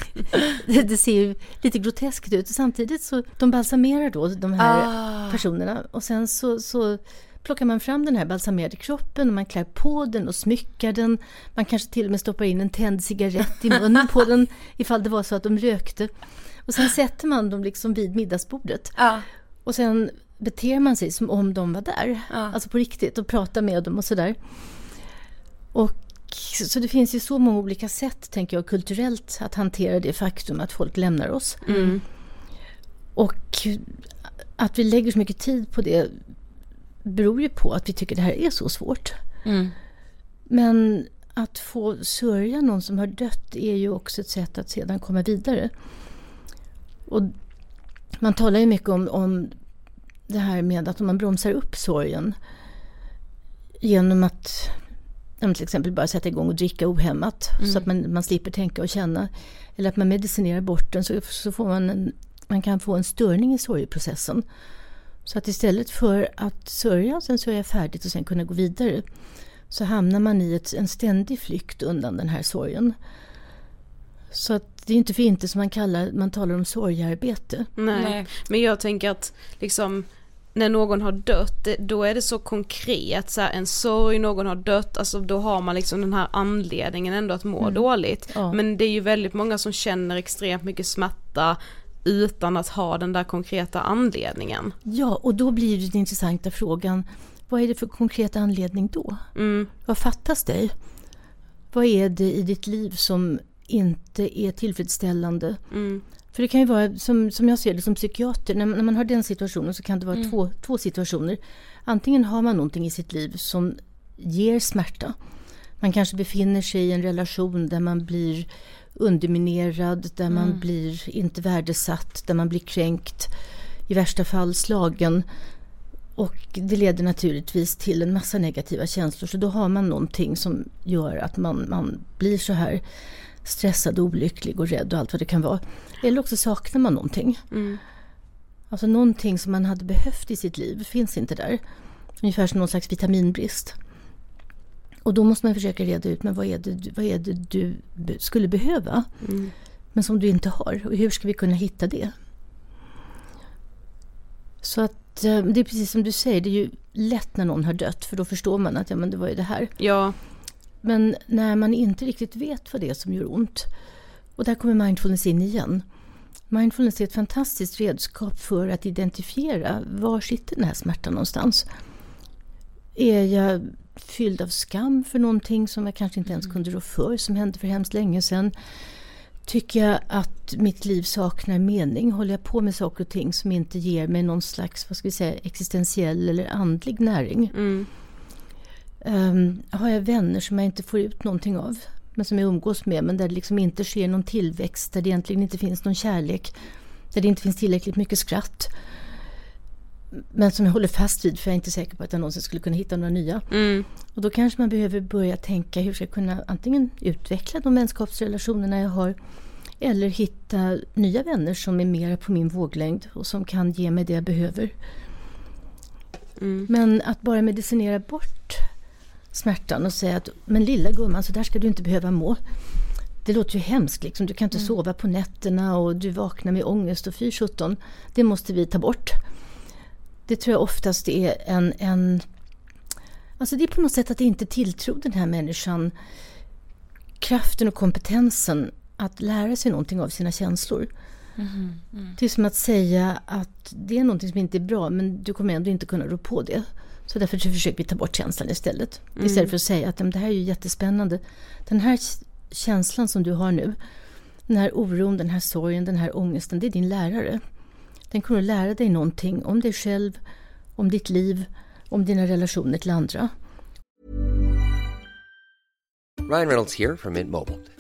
det, det ser ju lite groteskt ut. Samtidigt så de balsamerar då de här Ah. personerna och sen så, så plockar man fram den här balsamerade kroppen och man klär på den och smyckar den. Man kanske till och med stoppar in en tänd cigarett i munnen på den ifall det var så att de rökte. Och sen sätter man dem liksom vid middagsbordet. Ja. Och sen beter man sig som om de var där. Ja. Alltså på riktigt och pratar med dem och sådär. Och så det finns ju så många olika sätt, tänker jag, kulturellt att hantera det faktum att folk lämnar oss. Mm. Och att vi lägger så mycket tid på det beror ju på att vi tycker det här är så svårt. Mm. Men att få sörja någon som har dött är ju också ett sätt att sedan komma vidare. Och man talar ju mycket om, om det här med att om man bromsar upp sorgen genom att till exempel bara sätta igång och dricka ohämmat så att man, man slipper tänka och känna. Eller att man medicinerar bort den så, så får man en, man kan få en störning i sorgeprocessen. Så att istället för att sörja, sen sörja färdigt och sen kunna gå vidare så hamnar man i ett, en ständig flykt undan den här sorgen. Så att det är inte för inte som man, kallar, man talar om sorgearbete. Nej. Nej. men jag tänker att liksom när någon har dött, då är det så konkret, så här, en sorg, någon har dött, alltså då har man liksom den här anledningen ändå att må dåligt. Ja. Men det är ju väldigt många som känner extremt mycket smärta utan att ha den där konkreta anledningen. Ja, och då blir det den intressanta frågan, vad är det för konkret anledning då? Mm, Vad fattas dig? Vad är det i ditt liv som inte är tillfredsställande? mm, För det kan ju vara, som, som jag ser det som psykiater, när, när man har den situationen så kan det vara två, två situationer. Antingen har man någonting i sitt liv som ger smärta. Man kanske befinner sig i en relation där man blir underminerad, där man blir inte värdesatt, där man blir kränkt, i värsta fall slagen. Och det leder naturligtvis till en massa negativa känslor. Så då har man någonting som gör att man, man blir så här stressad, olycklig och rädd och allt vad det kan vara. Eller också saknar man någonting. mm, Alltså någonting som man hade behövt i sitt liv finns inte där. Ungefär som någon slags vitaminbrist. Och då måste man försöka reda ut, men vad är det, vad är det du skulle behöva? mm. Men som du inte har. Och hur ska vi kunna hitta det? Så att eh, det är precis som du säger, det är ju lätt när någon har dött. För då förstår man att ja, men det var ju det här. Ja, Men när man inte riktigt vet vad det är som gör ont. Och där kommer mindfulness in igen. Mindfulness är ett fantastiskt redskap för att identifiera var sitter den här smärtan någonstans. Är jag fylld av skam för någonting som jag kanske inte ens kunde rå för, som hände för hemskt länge sedan? Tycker jag att mitt liv saknar mening? Håller jag på med saker och ting som inte ger mig någon slags vad ska vi säga, existentiell eller andlig näring? mm, Um, har jag vänner som jag inte får ut någonting av, men som jag umgås med, men där det liksom inte sker någon tillväxt, där det egentligen inte finns någon kärlek, där det inte finns tillräckligt mycket skratt. Men som jag håller fast vid, för jag är inte säker på att jag någonsin skulle kunna hitta några nya. mm, Och då kanske man behöver börja tänka hur ska jag kunna antingen utveckla de vänskapsrelationerna jag har, eller hitta nya vänner som är mer på min våglängd och som kan ge mig det jag behöver. mm. Men att bara medicinera bort smärtan och säga att men lilla gumman, så där ska du inte behöva må. Det låter ju hemskt, liksom. du kan inte sova på nätterna och du vaknar med ångest och fy sjutton. Det måste vi ta bort. Det tror jag oftast är en, en... Alltså det är på något sätt att inte tilltro den här människan kraften och kompetensen att lära sig någonting av sina känslor. Det är som att säga att det är någonting som inte är bra men du kommer ändå inte kunna rå på det. Så därför så försöker vi ta bort känslan istället. Istället för att säga att "Ja, men det här är ju jättespännande. Den här känslan som du har nu, den här oron, den här sorgen, den här ångesten, det är din lärare. Den kommer att lära dig någonting om dig själv, om ditt liv, om dina relationer till andra. Ryan Reynolds här från Mint Mobile.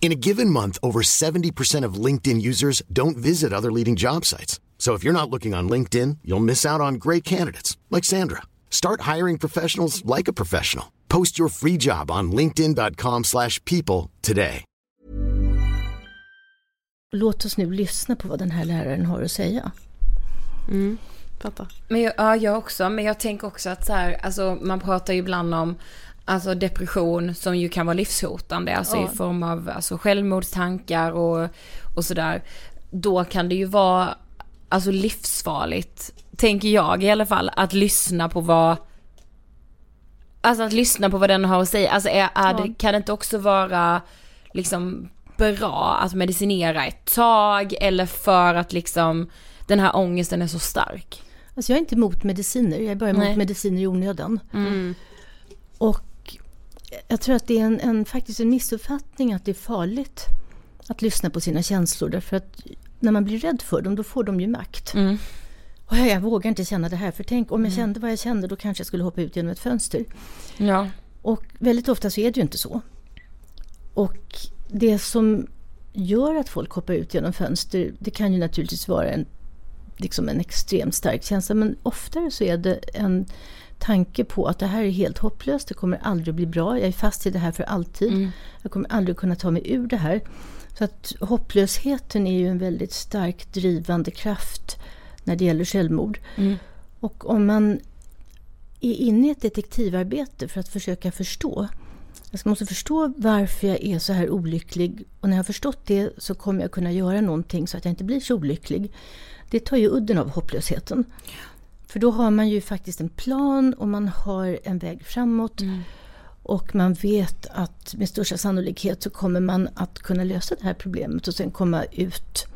In a given month, over 70% of LinkedIn users don't visit other leading job sites. So if you're not looking on LinkedIn, you'll miss out on great candidates like Sandra. Start hiring professionals like a professional. Post your free job on linkedin.com/people slash people today. Låt oss nu lyssna på vad den här läraren har att säga. Mm, fattar. Men jag, ja, jag också. Men jag tänker också att så här, alltså man pratar ju ibland om alltså depression som ju kan vara livshotande, alltså Ja. i form av alltså självmordstankar och, och sådär. Då kan det ju vara alltså livsfarligt, tänker jag i alla fall, att lyssna på vad Alltså att lyssna på vad den har att säga. Alltså är, är det, Ja. kan det inte också vara liksom bra att medicinera ett tag eller för att liksom den här ångesten är så stark? Alltså jag är inte emot mediciner, jag är bara emot Nej. mediciner i onödan. Mm. Och jag tror att det är en, en, faktiskt en missuppfattning att det är farligt att lyssna på sina känslor. Därför att när man blir rädd för dem, då får de ju makt. Mm. Och jag, jag vågar inte känna det här, för tänk om jag kände vad jag kände, då kanske jag skulle hoppa ut genom ett fönster. Ja. Och väldigt ofta så är det ju inte så. Och det som gör att folk hoppar ut genom fönster, det kan ju naturligtvis vara en, liksom en extremt stark känsla, men oftare så är det en tanke på att det här är helt hopplöst, det kommer aldrig bli bra, jag är fast i det här för alltid, jag kommer aldrig kunna ta mig ur det här. Så att hopplösheten är ju en väldigt stark drivande kraft när det gäller självmord. Och om man är inne i ett detektivarbete för att försöka förstå. Jag måste förstå varför jag är så här olycklig och när jag har förstått det så kommer jag kunna göra någonting så att jag inte blir så olycklig. Det tar ju udden av hopplösheten. För då har man ju faktiskt en plan och man har en väg framåt. Och man vet att med största sannolikhet så kommer man att kunna lösa det här problemet och sen komma ut.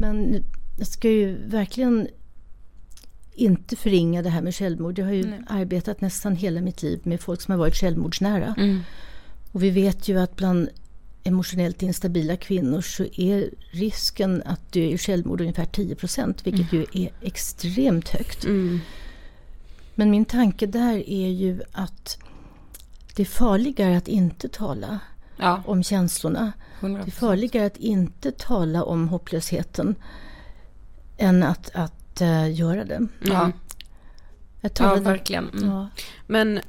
Men jag ska ju verkligen inte förringa det här med självmord. Jag har ju Nej. arbetat nästan hela mitt liv med folk som har varit självmordsnära. Mm. Och vi vet ju att bland emotionellt instabila kvinnor så är risken att dö i självmord ungefär 10 procent, vilket ju är extremt högt. Men min tanke där är ju att det är farligare att inte tala Ja. om känslorna. 100%. Det är farligare att inte tala om hopplösheten än att, att eh, göra det. Ja. Jag Ja, verkligen. Mm. Ja. Men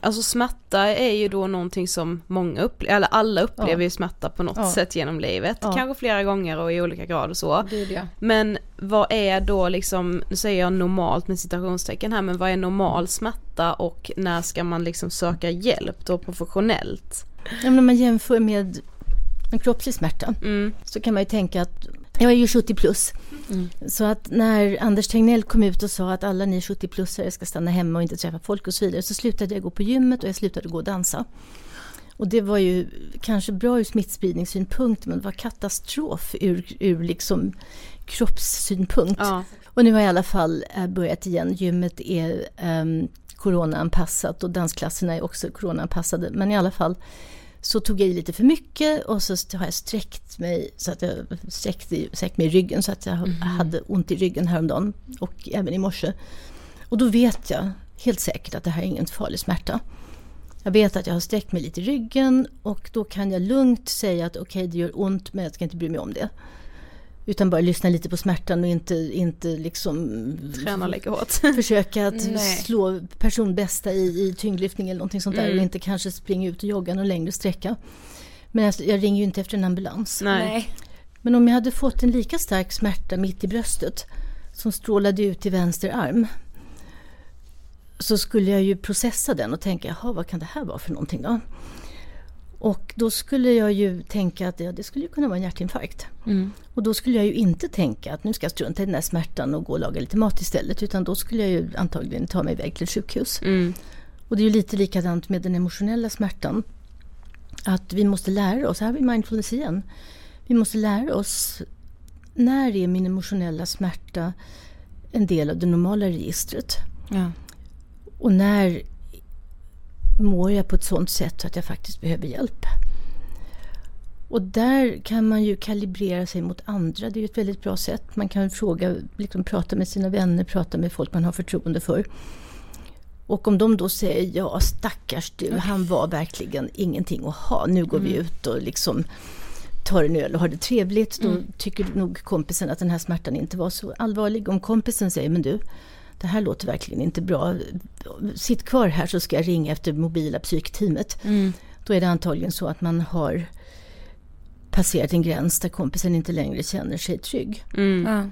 alltså smärta är ju då någonting som många upplever, eller alla upplever Ja. ju smärta på något Ja. sätt genom livet. Ja. Kanske flera gånger och i olika grad och så. Gud, ja. Men vad är då liksom, nu säger jag normalt med citationstecken här, men vad är normal smärta och när ska man liksom söka hjälp då professionellt? Ja, men om man jämför med en kroppslig smärta Mm. så kan man ju tänka att jag är ju 70 plus. Mm. Så att när Anders Tegnell kom ut och sa att alla ni 70-plussare ska stanna hemma och inte träffa folk och så vidare så slutade jag gå på gymmet och jag slutade gå och dansa. Och det var ju kanske bra ur smittspridningssynpunkt men det var katastrof ur, ur liksom kroppssynpunkt. Ja. Och nu har jag i alla fall eh, börjat igen. Gymmet är um, coronaanpassat och dansklasserna är också coronaanpassade. Men i alla fall så tog jag i lite för mycket och så har jag sträckt mig så att jag sträckte, sträckt mig i ryggen så att jag hade ont i ryggen häromdagen och även i morse. Och då vet jag helt säkert att det här är ingen farlig smärta. Jag vet att jag har sträckt mig lite i ryggen och då kan jag lugnt säga att okej det gör ont men jag ska inte bry mig om det. Utan bara lyssna lite på smärtan och inte, inte liksom Träna lika hårt. försöka att Nej. slå personbästa i, i tyngdlyftning eller någonting sånt där Mm. och inte kanske springa ut och jogga någon längre sträcka. Men jag, jag ringer ju inte efter en ambulans. Nej. Men om jag hade fått en lika stark smärta mitt i bröstet som strålade ut i vänster arm så skulle jag ju processa den och tänka, jaha vad kan det här vara för någonting då? Och då skulle jag ju tänka att ja, det skulle kunna vara en hjärtinfarkt. Mm. Och då skulle jag ju inte tänka att nu ska jag strunta i den där smärtan och gå och laga lite mat istället. Utan då skulle jag ju antagligen ta mig iväg till ett sjukhus. Mm. Och det är ju lite likadant med den emotionella smärtan. Att vi måste lära oss, här har vi mindfulness igen. Vi måste lära oss, när är min emotionella smärta en del av det normala registret? Ja. Och när mår jag på ett sådant sätt att jag faktiskt behöver hjälp? Och där kan man ju kalibrera sig mot andra. Det är ju ett väldigt bra sätt. Man kan fråga, liksom prata med sina vänner, prata med folk man har förtroende för. Och om de då säger ja stackars du, han var verkligen ingenting att ha. Nu går vi Mm. ut och liksom tar en öl och har det trevligt. Då Mm. tycker nog kompisen att den här smärtan inte var så allvarlig. Om kompisen säger men du, det här låter verkligen inte bra. Sitt kvar här så ska jag ringa efter mobila psykteamet. Mm. Då är det antagligen så att man har passerat en gräns där kompisen inte längre känner sig trygg. Mm. Ja.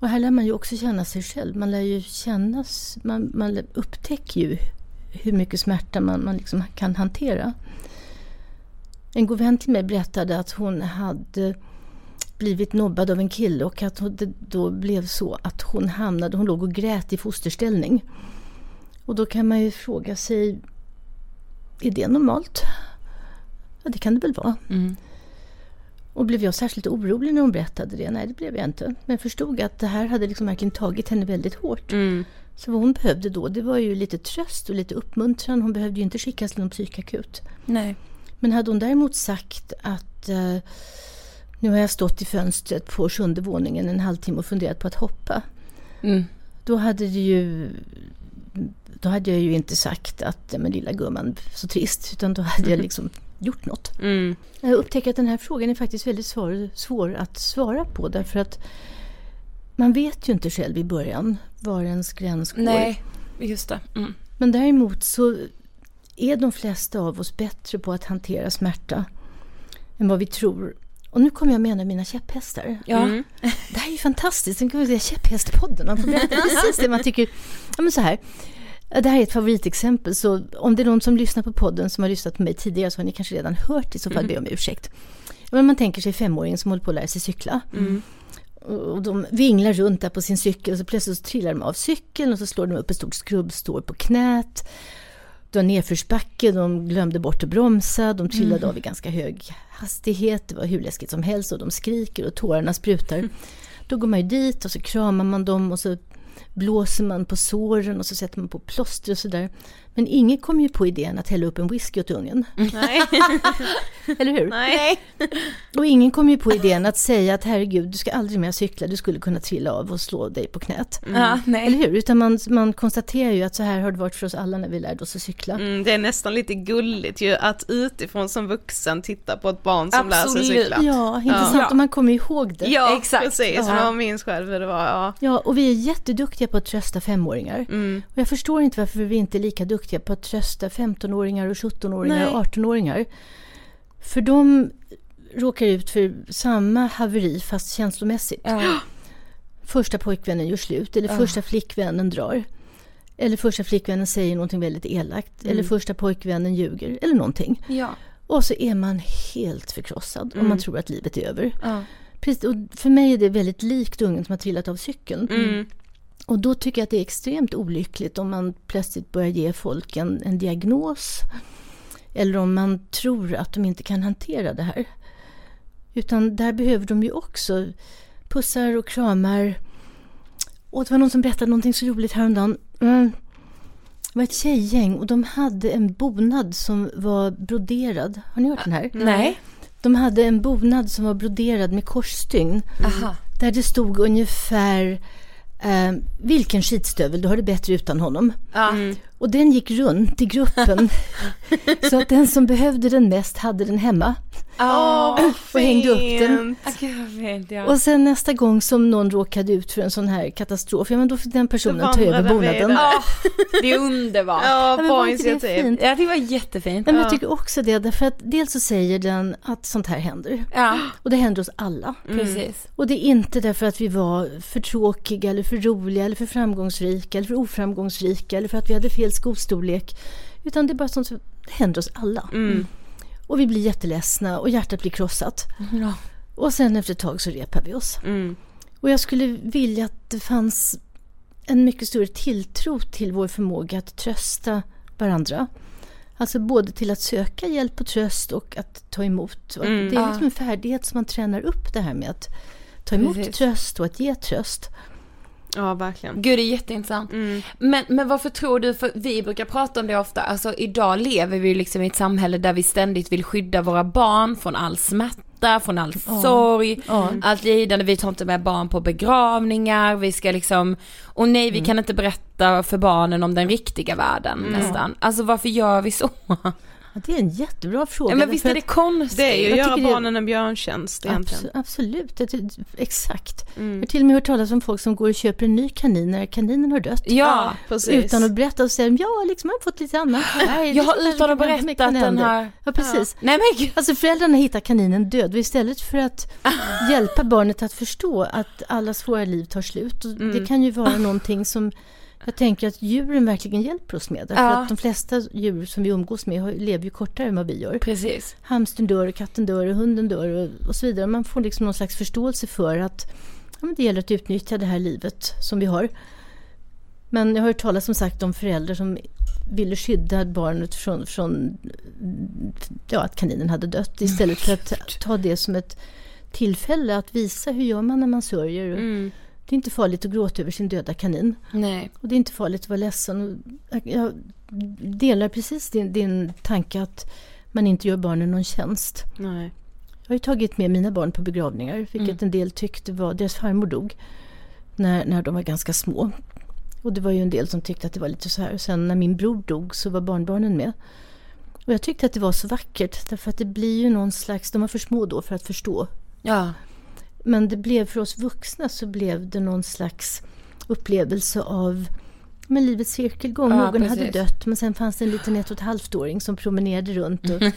Och här lär man ju också känna sig själv. Man lär ju kännas, man, man upptäcker ju hur mycket smärta man, man liksom kan hantera. En god vän till mig berättade att hon hade blivit nobbad av en kille och att det då blev så att hon hamnade, hon låg och grät i fosterställning. Och då kan man ju fråga sig, är det normalt? Ja, det kan det väl vara. Mm. Och blev jag särskilt orolig när hon berättade det? Nej, det blev jag inte. Men förstod att det här hade liksom verkligen tagit henne väldigt hårt. Mm. Så vad hon behövde då, det var ju lite tröst och lite uppmuntran. Hon behövde ju inte skickas till någon psykakut. Nej. Men hade hon däremot sagt att eh, nu har jag stått i fönstret på sjunde våningen en halvtimme och funderat på att hoppa. Mm. Då hade ju då hade jag ju inte sagt att men lilla gumman, så trist. Utan då hade jag liksom gjort något. Mm. Jag upptäcker att den här frågan är faktiskt väldigt svår, svår att svara på. Därför att man vet ju inte själv i början var ens gräns går. Nej, just det. Mm. Men däremot så är de flesta av oss bättre på att hantera smärta än vad vi tror. Och nu kommer jag med en av mina käpphästar. Ja. Mm. Det här är ju fantastiskt. Sen kan vi säga käpphästpodden. Man får berätta precis det man tycker. Ja, men så här. Det här är ett favoritexempel. Så om det är någon som lyssnar på podden som har lyssnat på mig tidigare så har ni kanske redan hört det. I så fall Mm. jag om ursäkt. Men man tänker sig femåringen som håller på att lära sig cykla. Mm. Och de vinglar runt där på sin cykel och så plötsligt så trillar de av cykeln och så slår de upp ett stort skrubbstår på knät. Det var nedförsbacke, de glömde bort att bromsa, de trillade Mm. av i ganska hög hastighet. Det var hur läskigt som helst och de skriker och tårarna sprutar. Då går man ju dit och så kramar man dem och så blåser man på såren och så sätter man på plåster och sådär. Men ingen kom ju på idén att hälla upp en whisky åt ungen. Nej. Eller hur? Nej. Och ingen kom ju på idén att säga att herregud, du ska aldrig mer cykla, du skulle kunna trilla av och slå dig på knät. Ja, nej. Eller hur? Utan man, man konstaterar ju att så här har det varit för oss alla när vi lärde oss att cykla. Mm, det är nästan lite gulligt ju att utifrån som vuxen titta på ett barn som lär Absolut. sig cykla. Ja, intressant. Och man kommer ihåg det. Ja, exakt. Precis, Ja. man minns själv hur det var. Ja. Ja, och vi är jätteduktiga på att trösta femåringar. Mm. Och jag förstår inte varför vi inte är lika duktiga på att trösta 15-åringar och 17-åringar Nej. och 18-åringar. För de råkar ut för samma haveri fast känslomässigt. Första pojkvännen gör slut eller Ja. första flickvännen drar. Eller första flickvännen säger någonting väldigt elakt. Mm. Eller första pojkvännen ljuger. Eller någonting. Ja. Och så är man helt förkrossad Mm. man tror att livet är över. Ja. Precis, och för mig är det väldigt likt ungen som har trillat av cykeln. Mm. Och då tycker jag att det är extremt olyckligt om man plötsligt börjar ge folk en, en diagnos. Eller om man tror att de inte kan hantera det här. Utan där behöver de ju också pussar och kramar. Och det var någon som berättade någonting så roligt häromdagen. Mm. Det var ett tjejgäng och de hade en bonad som var broderad. Har ni hört den här? Nej. De hade en bonad som var broderad med korsstygn. Aha. Där det stod ungefär eh, vilken skitstövel, du har det bättre utan honom. Ja. Och den gick runt i gruppen. så att den som behövde den mest hade den hemma. Vad och hängde upp den. fint. Fint, ja. Och sen nästa gång som någon råkade ut för en sån här katastrof, ja men då fick den personen ta över bonaden. Ja, det är underbart. Ja, men bra initiativ. fint? Ja, det var jättefint. Ja, men Ja. jag tycker också det, därför att dels så säger den att sånt här händer. Ja. Och det händer oss alla. Precis. Och det är inte därför att vi var för tråkiga eller för roliga eller för framgångsrika eller för oframgångsrika eller för att vi hade fel skostorlek. Utan det är bara sånt som händer oss alla. Mm. Och vi blir jätteledsna och hjärtat blir krossat. Ja. Och sen efter ett tag så repar vi oss. Mm. Och jag skulle vilja att det fanns en mycket större tilltro till vår förmåga att trösta varandra. Alltså både till att söka hjälp och tröst och att ta emot. Mm. det är liksom en färdighet som man tränar upp det här med att ta emot Precis. tröst och att ge tröst. Ja, verkligen. Gud det är jätteintressant. Mm. Men, men varför tror du, för vi brukar prata om det ofta, alltså idag lever vi liksom i ett samhälle där vi ständigt vill skydda våra barn från all smärta, från all Ja. sorg, Ja. allt lidande, vi tar inte med barn på begravningar, vi ska liksom, och nej vi Mm. kan inte berätta för barnen om den riktiga världen Mm. nästan. Alltså varför gör vi så? Ja, det är en jättebra fråga. Ja men visst är det konstigt? Det är ju Jag att göra barnen en björntjänst egentligen. Abs- absolut, det, det, exakt. Mm. Jag har till och med hört talas om folk som går och köper en ny kanin när kaninen har dött. Ja, precis. Utan att berätta och säga ja, liksom, jag har fått lite annat. Nej, jag har utan att berätta att den här... Ja, precis. Nej men gud. Alltså föräldrarna hittar kaninen död och istället för att hjälpa barnet att förstå att alla svåra liv tar slut. Och Mm. Det kan ju vara någonting som jag tänker att djuren verkligen hjälper oss med. Därför Ja. att de flesta djur som vi umgås med lever ju kortare än vad vi gör. Precis. Hamstern dör, och katten dör, och hunden dör och, så vidare. Man får liksom någon slags förståelse för att ja, det gäller att utnyttja det här livet som vi har. Men jag har hört talas som sagt om föräldrar som ville skydda barnet från, från ja, att kaninen hade dött istället för att ta det som ett tillfälle att visa hur gör man när man sörjer. Mm. Det är inte farligt att gråta över sin döda kanin. Nej. Och det är inte farligt att vara ledsen. Och jag- delar precis din, din tanke att man inte gör barnen någon tjänst. Nej. Jag har ju tagit med mina barn på begravningar, vilket Mm. en del tyckte var... Deras farmor dog när, när de var ganska små. Och det var ju en del som tyckte att det var lite så här. Sen när min bror dog så var barnbarnen med. Och jag tyckte att det var så vackert, därför att det blir ju någon slags... De var för små då för att förstå. Ja. Men det blev för oss vuxna så blev det någon slags upplevelse av men livets cirkelgång. Ja, Någon hade precis. dött men sen fanns det en liten ett och ett halvt-åring som promenerade runt och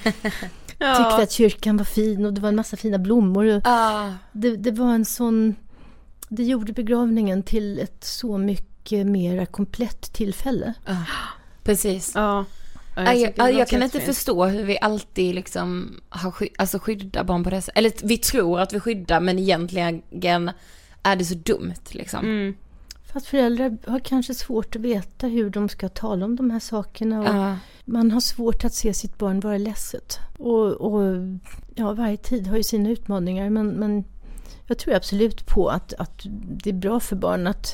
Ja. tyckte att kyrkan var fin och det var en massa fina blommor. Och Ja. det, det var en sån... Det gjorde begravningen till ett så mycket mera komplett tillfälle. Precis. Ja. Ja, Jag, jag, jag, kan inte jättefint. förstå hur vi alltid liksom har sky, alltså skyddar barn på det sättet. Eller vi tror att vi skyddar men egentligen är det så dumt liksom. Mm. För att föräldrar har kanske svårt att veta hur de ska tala om de här sakerna. Och Ja. Man har svårt att se sitt barn vara ledset. Och, och ja, varje tid har ju sina utmaningar men, men jag tror absolut på att, att det är bra för barn att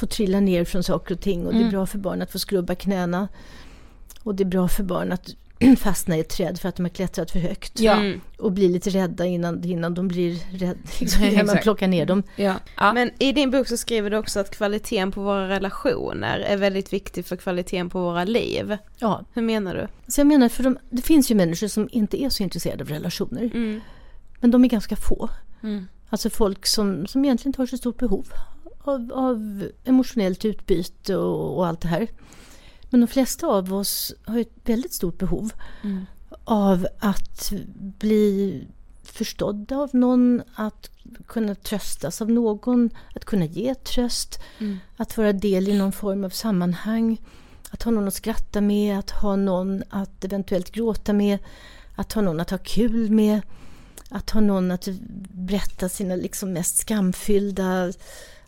få trilla ner från saker och ting och det är Mm. bra för barn att få skrubba knäna. Och det är bra för barn att fastna i ett träd för att de har klättrat för högt. Ja. Mm. Och bli lite rädda innan, innan de blir rädda, liksom, innan man plockar ner dem. Ja. ja. Men i din bok så skriver du också att kvaliteten på våra relationer är väldigt viktig för kvaliteten på våra liv. Ja, Hur menar du? så jag menar, för de, det finns ju människor som inte är så intresserade av relationer. Mm. Men de är ganska få. Mm. Alltså folk som, som egentligen inte har så stort behov av, av emotionellt utbyte och, och allt det här. Men de flesta av oss har ett väldigt stort behov Mm. av att bli förstådda av någon, att kunna tröstas av någon, att kunna ge tröst, Mm. att vara del i någon form av sammanhang, att ha någon att skratta med, att ha någon att eventuellt gråta med, att ha någon att ha kul med, att ha någon att berätta sina liksom mest skamfyllda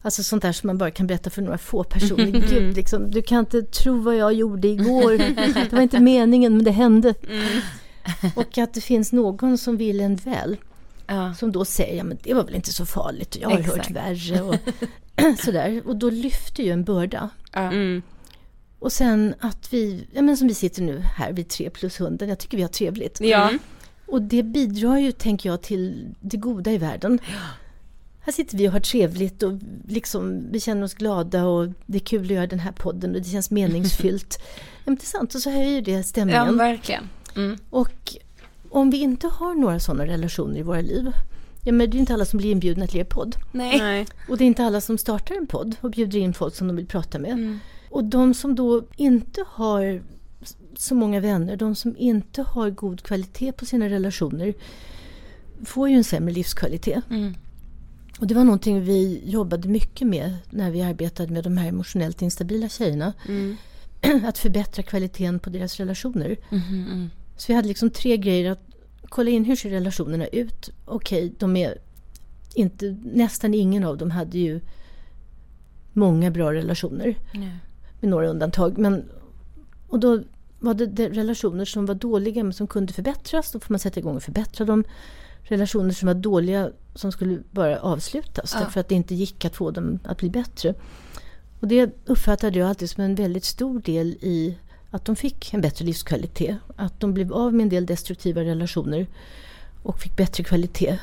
Alltså sånt där som man bara kan berätta för några få personer. Gud, liksom, du kan inte tro vad jag gjorde igår. Det var inte meningen men det hände. Och att det finns någon som vill en väl. Ja. Som då säger, ja men det var väl inte så farligt. Jag har hört Exakt. värre. Och sådär. Och då lyfter ju en börda. Ja. Mm. Och sen att vi, ja men som vi sitter nu här, vi tre plus hunden. Jag tycker vi har trevligt. Ja. Och det bidrar ju, tänker jag, till det goda i världen. Här sitter vi och har trevligt och liksom, vi känner oss glada och det är kul att göra den här podden och det känns meningsfyllt. ja, men det är sant, och så höjer det ja, stämningen. verkligen. Mm. och om vi inte har några sådana relationer i våra liv, ja men det är inte alla som blir inbjudna till er podd. Nej. Nej. Och det är inte alla som startar en podd och bjuder in folk som de vill prata med. Mm. Och de som då inte har så många vänner, de som inte har god kvalitet på sina relationer får ju en sämre livskvalitet. Mm. Och det var någonting vi jobbade mycket med när vi arbetade med de här emotionellt instabila tjejerna. Mm. Att förbättra kvaliteten på deras relationer. Mhm, Så vi hade liksom tre grejer. att Kolla in hur ser relationerna ut. Okej, de är inte, nästan ingen av dem hade ju många bra relationer. Nej. Med några undantag. Men, och då var det, det relationer som var dåliga men som kunde förbättras. Då får man sätta igång och förbättra dem. Relationer som var dåliga som skulle bara avslutas. Ja. Därför att det inte gick att få dem att bli bättre. Och det uppfattade jag alltid som en väldigt stor del i att de fick en bättre livskvalitet. Att de blev av med en del destruktiva relationer och fick bättre kvalitet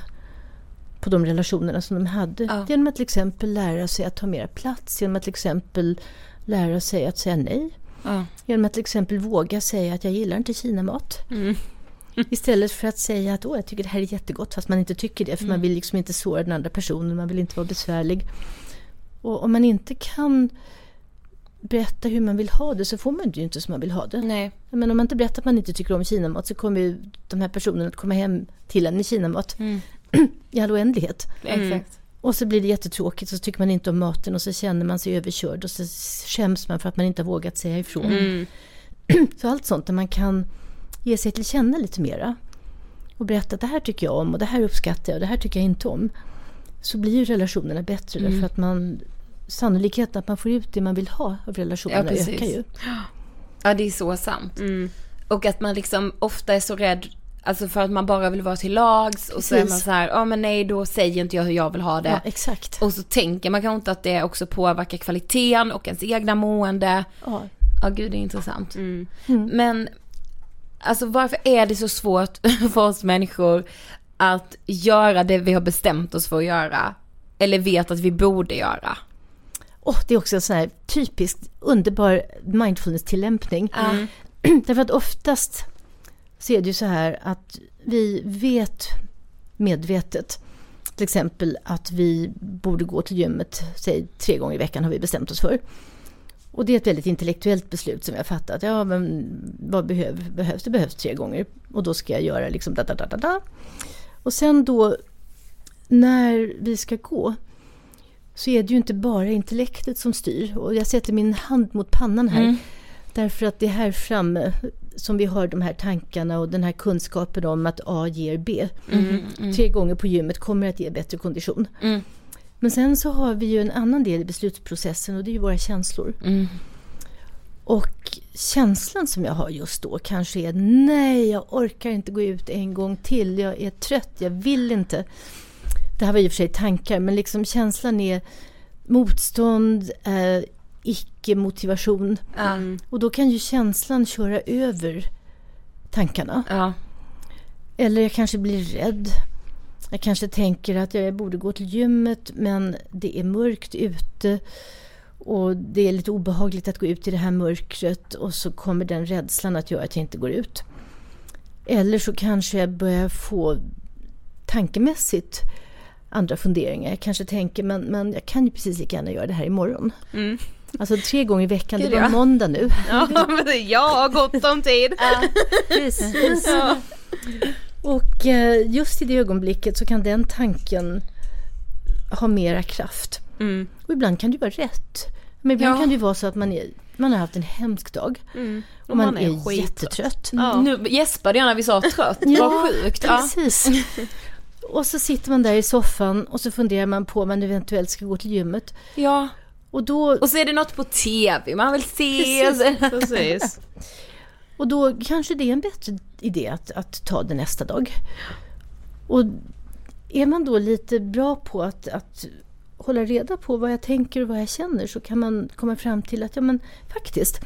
på de relationerna som de hade. Ja. Genom att till exempel lära sig att ta mer plats, genom att till exempel lära sig att säga nej. Ja. Genom att till exempel våga säga att jag gillar inte kinamat. Istället för att säga att Åh, jag tycker det här är jättegott fast man inte tycker det. För man vill liksom inte såra den andra personen, man vill inte vara besvärlig. Och om man inte kan berätta hur man vill ha det så får man det ju inte som man vill ha det. Nej. Men om man inte berättar att man inte tycker om kinamat så kommer ju de här personerna att komma hem till en med kinamat i all oändlighet. Exakt. Och så blir det jättetråkigt och så tycker man inte om maten och så känner man sig överkörd och så skäms man för att man inte har vågat säga ifrån. Mm. Så allt sånt där man kan ge sig till känna lite mera och berätta att det här tycker jag om och det här uppskattar jag och det här tycker jag inte om. Så blir ju relationerna bättre Mm. därför att man sannolikheten att man får ut det man vill ha av relationerna Ja, precis. ökar ju. Ja, det är så sant. Mm. Och att man liksom ofta är så rädd, alltså för att man bara vill vara till lags och så är Precis. man så här, ja men nej då säger inte jag hur jag vill ha det. Ja, exakt. Och så tänker man kanske inte att det också påverkar kvaliteten och ens egna mående. Ja. Ja gud det är intressant. Mm. Men alltså varför är det så svårt för oss människor att göra det vi har bestämt oss för att göra? Eller vet att vi borde göra? Åh, det är också en sån här typiskt underbar mindfulness-tillämpning. Mm. Därför att oftast så är det ju så här att vi vet medvetet till exempel att vi borde gå till gymmet, säg tre gånger i veckan har vi bestämt oss för. Och det är ett väldigt intellektuellt beslut som har fattat. Ja, men vad behöv, behövs? Det behövs tre gånger. Och då ska jag göra liksom da, da, da, da, da. Och sen då när vi ska gå så är det ju inte bara intellektet som styr. Och jag sätter min hand mot pannan här. Mm. Därför att det är här framme som vi har de här tankarna och den här kunskapen om att A ger B. Tre gånger på gymmet kommer att ge bättre kondition. Mm. Men sen så har vi ju en annan del i beslutsprocessen och det är ju våra känslor. Mm. Och känslan som jag har just då kanske är nej, jag orkar inte gå ut en gång till. Jag är trött, jag vill inte. Det här var i och för sig tankar, men liksom känslan är motstånd, eh, icke-motivation. Ja. Och då kan ju känslan köra över tankarna. Ja. Eller jag kanske blir rädd. Jag kanske tänker att jag borde gå till gymmet men det är mörkt ute. Och det är lite obehagligt att gå ut i det här mörkret och så kommer den rädslan att göra att jag inte går ut. Eller så kanske jag börjar få tankemässigt andra funderingar. Jag kanske tänker men, men jag kan ju precis lika gärna göra det här imorgon. Mm. Alltså tre gånger i veckan, det var ja. måndag nu. Ja, men jag har gott om tid. Precis. Och eh, just i det ögonblicket så kan den tanken ha mera kraft. Mm. Och ibland kan det vara rätt. Men ibland Ja. kan det vara så att man, är, man har haft en hemsk dag. Mm. Och man, man är är, skittrött. jättetrött. Ja. Nu gäspade jag när vi sa trött, Ja, vad sjukt. Ja. Precis. Och så sitter man där i soffan och så funderar man på om man eventuellt ska gå till gymmet. ja. Och då, Och så är det något på tv, man vill se. Precis. Precis. och då kanske det är en bättre idé att, att ta det nästa dag. Och är man då lite bra på att, att hålla reda på vad jag tänker och vad jag känner så kan man komma fram till att ja men faktiskt,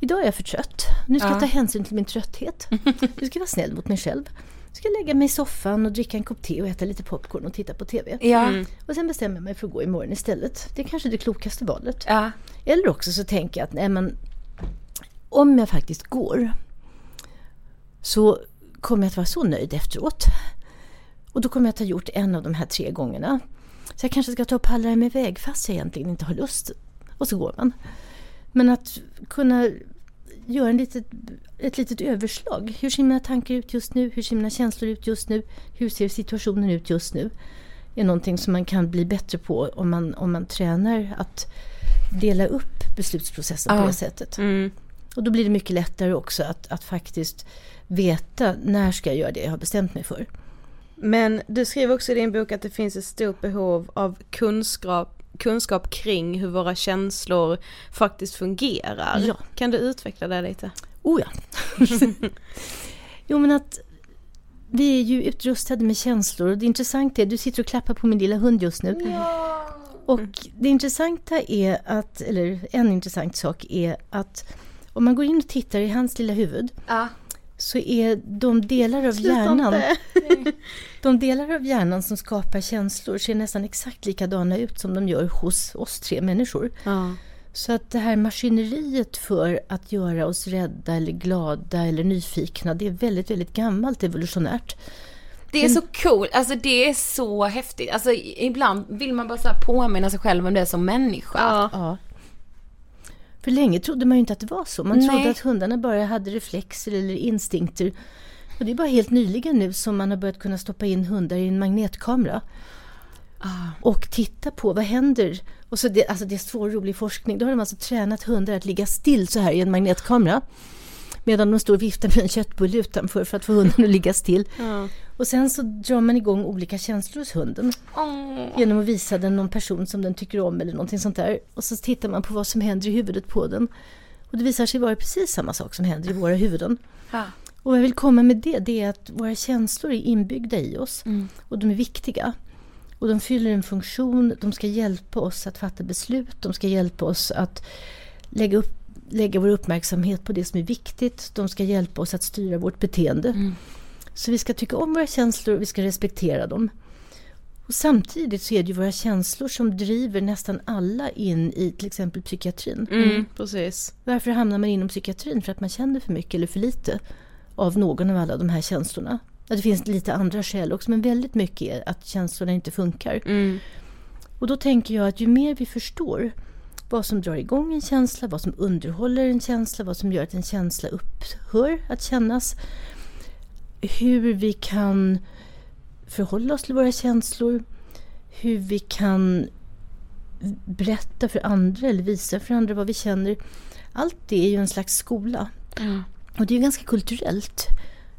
idag är jag för trött. Nu ska Ja. jag ta hänsyn till min trötthet. Nu ska jag vara snäll mot mig själv. Nu ska jag lägga mig i soffan och dricka en kopp te och äta lite popcorn och titta på TV. Ja. Och sen bestämmer jag mig för att gå imorgon istället. Det är kanske det klokaste valet. Ja. Eller också så tänker jag att nej men om jag faktiskt går så kommer jag att vara så nöjd efteråt. Och då kommer jag att ha gjort en av de här tre gångerna. Så jag kanske ska ta och pallra mig iväg fast jag egentligen inte har lust. Och så går man. Men att kunna göra en litet, ett litet överslag. Hur ser mina tankar ut just nu? Hur ser mina känslor ut just nu? Hur ser situationen ut just nu? är någonting som man kan bli bättre på om man, om man tränar att dela upp beslutsprocessen Ja. på det sättet. Mm. Och då blir det mycket lättare också att, att faktiskt veta när ska jag göra det jag har bestämt mig för. Men du skriver också i din bok att det finns ett stort behov av kunskap, kunskap kring hur våra känslor faktiskt fungerar. Ja. Kan du utveckla det lite? Oh ja. jo men att vi är ju utrustade med känslor och det intressanta är, du sitter och klappar på min lilla hund just nu. Och det intressanta är att, eller en intressant sak är att om man går in och tittar i hans lilla huvud Ja. så är de delar av Sluta hjärnan de delar av hjärnan som skapar känslor ser nästan exakt likadana ut som de gör hos oss tre människor. Ja. Så att det här maskineriet för att göra oss rädda eller glada eller nyfikna, det är väldigt, väldigt gammalt evolutionärt. Det är så coolt, alltså det är så häftigt. Alltså ibland vill man bara så påminna sig själv om det som människa. Ja. För länge trodde man ju inte att det var så. Man Nej. trodde att hundarna bara hade reflexer eller instinkter. Och det är bara helt nyligen nu som man har börjat kunna stoppa in hundar i en magnetkamera. Och titta på vad händer. Och så det, alltså det är så rolig forskning. Då har de alltså tränat hundar att ligga still så här i en magnetkamera. Medan de står och viftar med en köttbulle utanför för att få hunden att ligga still. Ja. Och sen så drar man igång olika känslor hos hunden. Genom att visa den någon person som den tycker om eller någonting sånt där. Och så tittar man på vad som händer i huvudet på den. Och det visar sig vara precis samma sak som händer i våra huvuden. Ja. Och vad jag vill komma med det, det är att våra känslor är inbyggda i oss. Och de är viktiga. Och de fyller en funktion, de ska hjälpa oss att fatta beslut, de ska hjälpa oss att lägga, upp, lägga vår uppmärksamhet på det som är viktigt, de ska hjälpa oss att styra vårt beteende. Så vi ska tycka om våra känslor, vi ska respektera dem. Och samtidigt så är det ju våra känslor som driver nästan alla in i till exempel psykiatrin. Mm, precis. Varför hamnar man inom psykiatrin? För att man känner för mycket eller för lite av någon av alla de här känslorna. Det finns lite andra skäl också, men väldigt mycket är att känslorna inte funkar. Mm. Och då tänker jag att ju mer vi förstår vad som drar igång en känsla, vad som underhåller en känsla, vad som gör att en känsla upphör att kännas. Hur vi kan förhålla oss till våra känslor. Hur vi kan berätta för andra eller visa för andra vad vi känner. Allt det är ju en slags skola. Och det är ju ganska kulturellt.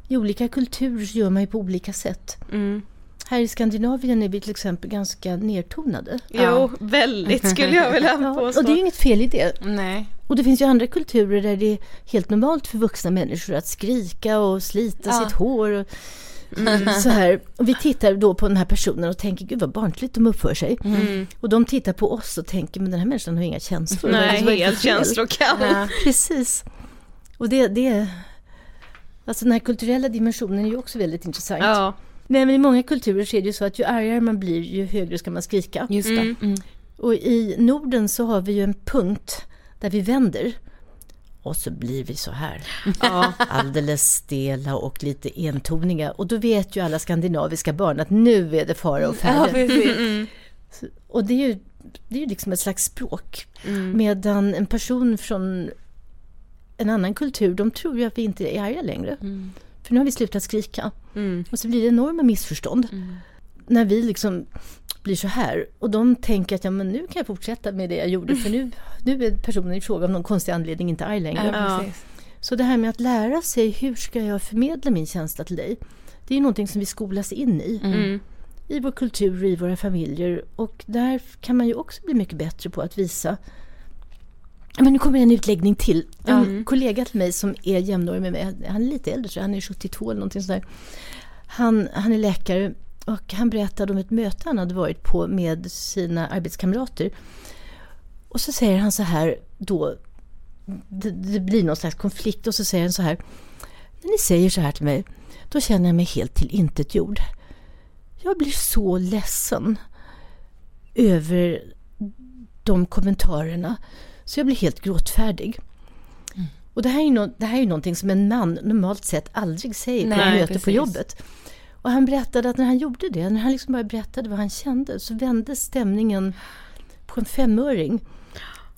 I olika kulturer gör man ju på olika sätt. Mm. Här i Skandinavien är vi till exempel ganska nertonade. Jo, väldigt skulle jag vilja Ja, påstå. och det är ju inget fel i det. Nej. Och det finns ju andra kulturer där det är helt normalt för vuxna människor att skrika och slita Ja. sitt hår. Och så här. Och vi tittar då på den här personen och tänker, gud vad barnsligt de uppför sig. Mm. Och de tittar på oss och tänker, men den här människan har inga känslor. Nej, för helt känslokall. Ja. Precis. Och det, det Alltså den här kulturella dimensionen är ju också väldigt intressant. Ja. Nej, men i många kulturer så är det ju så att ju argare man blir, ju högre ska man skrika. Just det. Mm. Och i Norden så har vi ju en punkt där vi vänder. Och så blir vi så här. Ja. Alldeles stela och lite entoniga. Och då vet ju alla skandinaviska barn att nu är det fara och Ja, färde. precis. Och det är ju, det är ju liksom ett slags språk. Medan en person från en annan kultur, de tror ju att vi inte är arga längre. För nu har vi slutat skrika. Och så blir det enorma missförstånd. När vi liksom blir så här. Och de tänker att ja, men nu kan jag fortsätta med det jag gjorde. För nu, nu är personen i fråga av någon konstig anledning inte arg längre. Ja. Så det här med att lära sig hur ska jag förmedla min känsla till dig. Det är någonting som vi skolas in i. Mm. I vår kultur och i våra familjer. Och där kan man ju också bli mycket bättre på att visa Men nu kommer en utläggning till. En kollega till mig som är jämnårig med mig, han är lite äldre, så han är 72 eller någonting sådär. Han, han är läkare och han berättade om ett möte han hade varit på med sina arbetskamrater. Och så säger han så här då, det, det blir någon slags konflikt och så säger han så här. När ni säger så här till mig, då känner jag mig helt tillintetgjord. Jag blir så ledsen över de kommentarerna. Så jag blir helt gråtfärdig. Och det här, är nå- det här är ju någonting som en man normalt sett aldrig säger på ett möte på jobbet. Och han berättade att när han gjorde det, när han liksom bara berättade vad han kände, så vände stämningen på en femöring.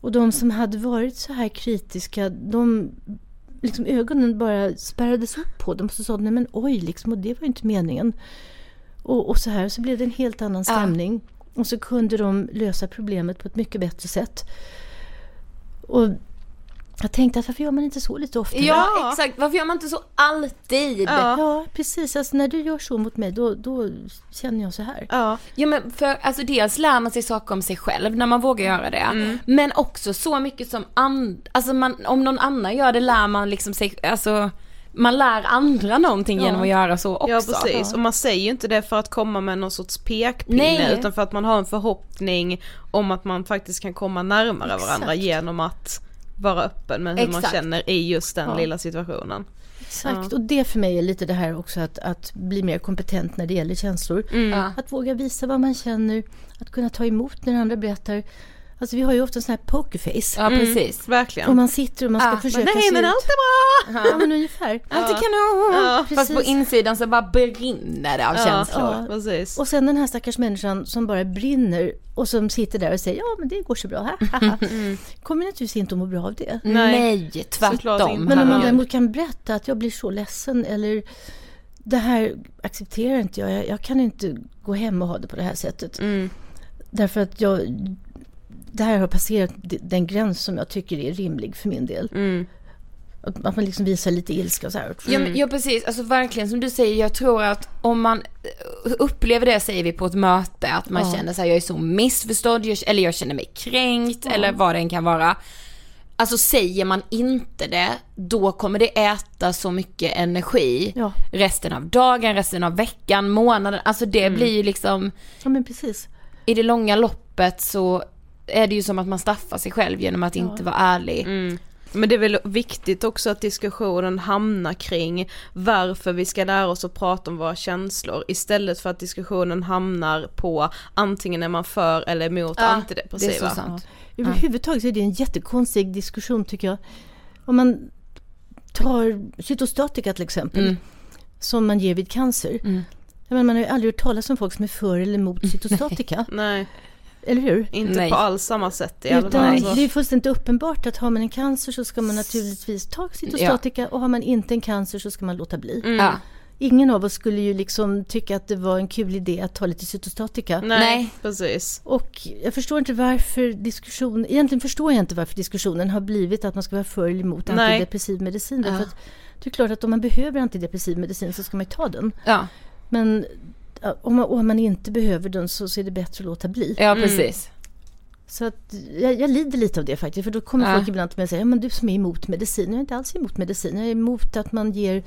Och de som hade varit så här kritiska, de liksom ögonen bara spärrades upp på dem. Och så sa de, nej men oj, liksom, och det var ju inte meningen. Och, och så här så blev det en helt annan Ja. stämning. Och så kunde de lösa problemet på ett mycket bättre sätt. Och jag tänkte att varför gör man inte så lite oftare? Ja, exakt. Varför gör man inte så alltid? Ja, precis. Alltså, när du gör så mot mig då, då känner jag så här. Ja. Ja men för alltså dels lär man sig saker om sig själv när man vågar göra det. Mm. Men också så mycket som and, alltså man, om någon annan gör det lär man liksom sig, alltså man lär andra någonting Ja. genom att göra så också. Ja precis, och man säger ju inte det för att komma med någon sorts pekpinne Nej. utan för att man har en förhoppning om att man faktiskt kan komma närmare Exakt. varandra genom att vara öppen med hur man Exakt. känner i just den Ja. lilla situationen. Exakt, och det för mig är lite det här också att, att bli mer kompetent när det gäller känslor. Ja. Att våga visa vad man känner, att kunna ta emot när andra berättar. Alltså vi har ju ofta sån här pokerface. Ja precis. Verkligen. Och man sitter och man ska Ja, försöka Nej se men ut. allt är bra! Ja men ungefär. Allt är kanon! Ja, Fast på precis. insidan så bara brinner det av Ja, känslor. ja, precis. Och sen den här stackars människan som bara brinner och som sitter där och säger ja men det går så bra. Kommer naturligtvis inte att må bra av det. Nej, Såklart tvärtom. Men om man däremot kan berätta att jag blir så ledsen eller det här accepterar inte jag. Jag, jag kan inte gå hem och ha det på det här sättet. Mm. Därför att jag, det här har passerat den gräns som jag tycker är rimlig för min del. Mm. Att, man liksom visar lite ilska och så här. Ja, men, ja precis, alltså verkligen som du säger, jag tror att om man eh, upplever det säger vi på ett möte, att man Ja. känner så här, jag är så missförstådd, jag, eller jag känner mig kränkt, eller vad det än kan vara. Alltså säger man inte det, då kommer det äta så mycket energi Ja. resten av dagen, resten av veckan, månaden, alltså det blir ju liksom, ja men precis. i det långa loppet så är det ju som att man straffar sig själv genom att inte vara ärlig. Mm. Men det är väl viktigt också att diskussionen hamnar kring varför vi ska lära oss att prata om våra känslor istället för att diskussionen hamnar på antingen är man för eller emot Ja, antidepressiva. det är så sant. Överhuvudtaget så är det en jättekonstig diskussion tycker jag. Om man tar cytostatika till exempel, Mm. som man ger vid cancer. Mm. Jag menar, man har ju aldrig hört talas om folk som är för eller emot cytostatika. Nej, eller hur? inte Nej. på alls samma sätt i alla Utan fall. Det är fullständigt uppenbart att har man en cancer så ska man naturligtvis ta cytostatika och har man inte en cancer så ska man låta bli. Mm. Ja. Ingen av oss skulle ju liksom tycka att det var en kul idé att ta lite cytostatika. Nej, Nej. precis. Och jag förstår inte varför diskussion, egentligen förstår jag inte varför diskussionen har blivit att man ska vara för eller emot Nej. antidepressiv medicin. Därför Ja. att det är klart att om man behöver antidepressiv medicin så ska man ju ta den. Ja, Men ja, om man, om man inte behöver den så, så är det bättre att låta bli. ja precis. Så att jag, jag lider lite av det faktiskt. För då kommer Ja. folk ibland till mig och säger, ja men du som är emot medicin. Jag är inte alls emot medicin. Jag är emot att man ger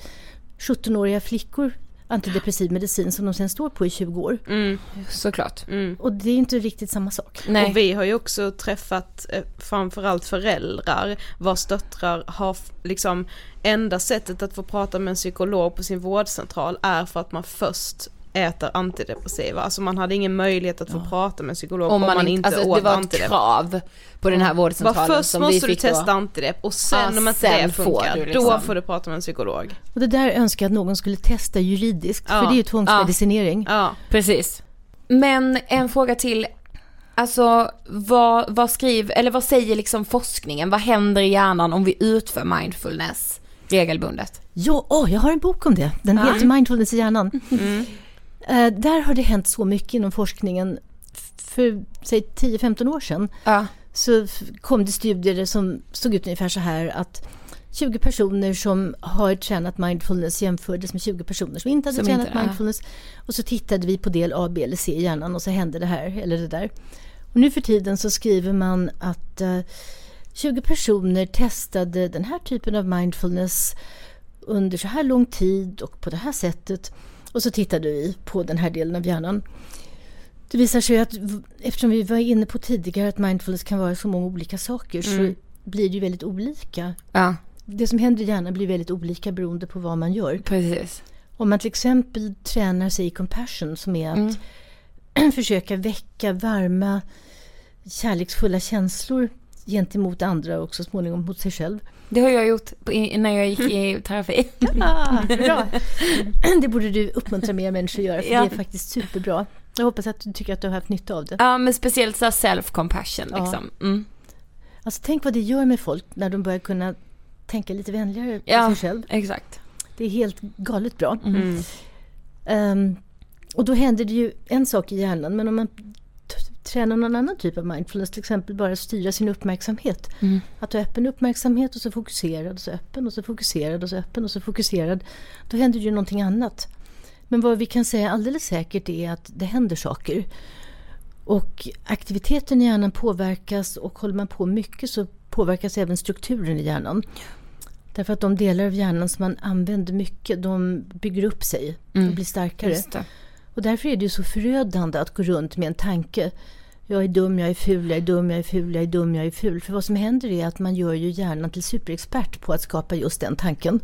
17-åriga flickor antidepressiv medicin som de sen står på i 20 år. Mm. Såklart. Mm. Och det är inte riktigt samma sak. Nej. Och vi har ju också träffat eh, framförallt föräldrar vars döttrar har liksom enda sättet att få prata med en psykolog på sin vårdcentral är för att man först äter antidepressiva. Alltså man hade ingen möjlighet att få prata med en psykolog Om man, inte, alltså, åt det var ett krav på den här Bara vårdcentralen först som vi måste du fick testa då. antidepp och sen Ja, om inte det får funkar, du då liksom. får du prata med en psykolog. Och det där önskar jag att någon skulle testa juridiskt. Ja. För det är ju tvångsmedicinering. Ja. Precis. Men en fråga till. Alltså vad, vad skriver, eller vad säger liksom forskningen? Vad händer i hjärnan om vi utför mindfulness regelbundet? Ja, åh, jag har en bok om det. Den Ja. heter Mindfulness i hjärnan. Mm. Eh, där har det hänt så mycket inom forskningen. För säg 10-15 år sedan Ja. så kom det studier som såg ut ungefär så här att 20 personer som har tränat mindfulness jämfördes med 20 personer som inte hade Som tränat inte, ja. mindfulness. Och så tittade vi på del A, B eller C i hjärnan och så hände det här eller det där. Och nu för tiden så skriver man att eh, 20 personer testade den här typen av mindfulness under så här lång tid och på det här sättet. Och så tittade vi på den här delen av hjärnan. Det visar sig att eftersom vi var inne på tidigare att mindfulness kan vara så många olika saker Mm. så blir det ju väldigt olika. Ja, Det som händer i hjärnan blir väldigt olika beroende på vad man gör. precis. Om man till exempel tränar sig i compassion som är att Mm. försöka väcka varma kärleksfulla känslor gentemot andra och så småningom mot sig själv. Det har jag gjort när jag gick i terapi. Bra. Det borde du uppmuntra mer människor att göra för Ja. det är faktiskt superbra. Jag hoppas att du tycker att du har haft nytta av det. Ja men speciellt så här self-compassion Ja. liksom. Mm. Alltså tänk vad det gör med folk när de börjar kunna tänka lite vänligare på Ja. sig själv. Exakt. Det är helt galet bra. Mm. Ehm, Och då händer det ju en sak i hjärnan, men om man träna någon annan typ av mindfulness, till exempel bara styra sin uppmärksamhet. Mm. Att ha öppen uppmärksamhet och så fokuserad och så öppen och så fokuserad och så öppen och så fokuserad. Då händer ju någonting annat. Men vad vi kan säga alldeles säkert är att det händer saker. Och aktiviteten i hjärnan påverkas och håller man på mycket så påverkas även strukturen i hjärnan. Därför att de delar av hjärnan som man använder mycket, de bygger upp sig och Mm. blir starkare. Det. Och därför är det ju så förödande att gå runt med en tanke. Jag är dum, jag är ful, jag är dum, jag är ful, jag är dum, jag är ful. För vad som händer är att man gör ju hjärnan till superexpert på att skapa just den tanken.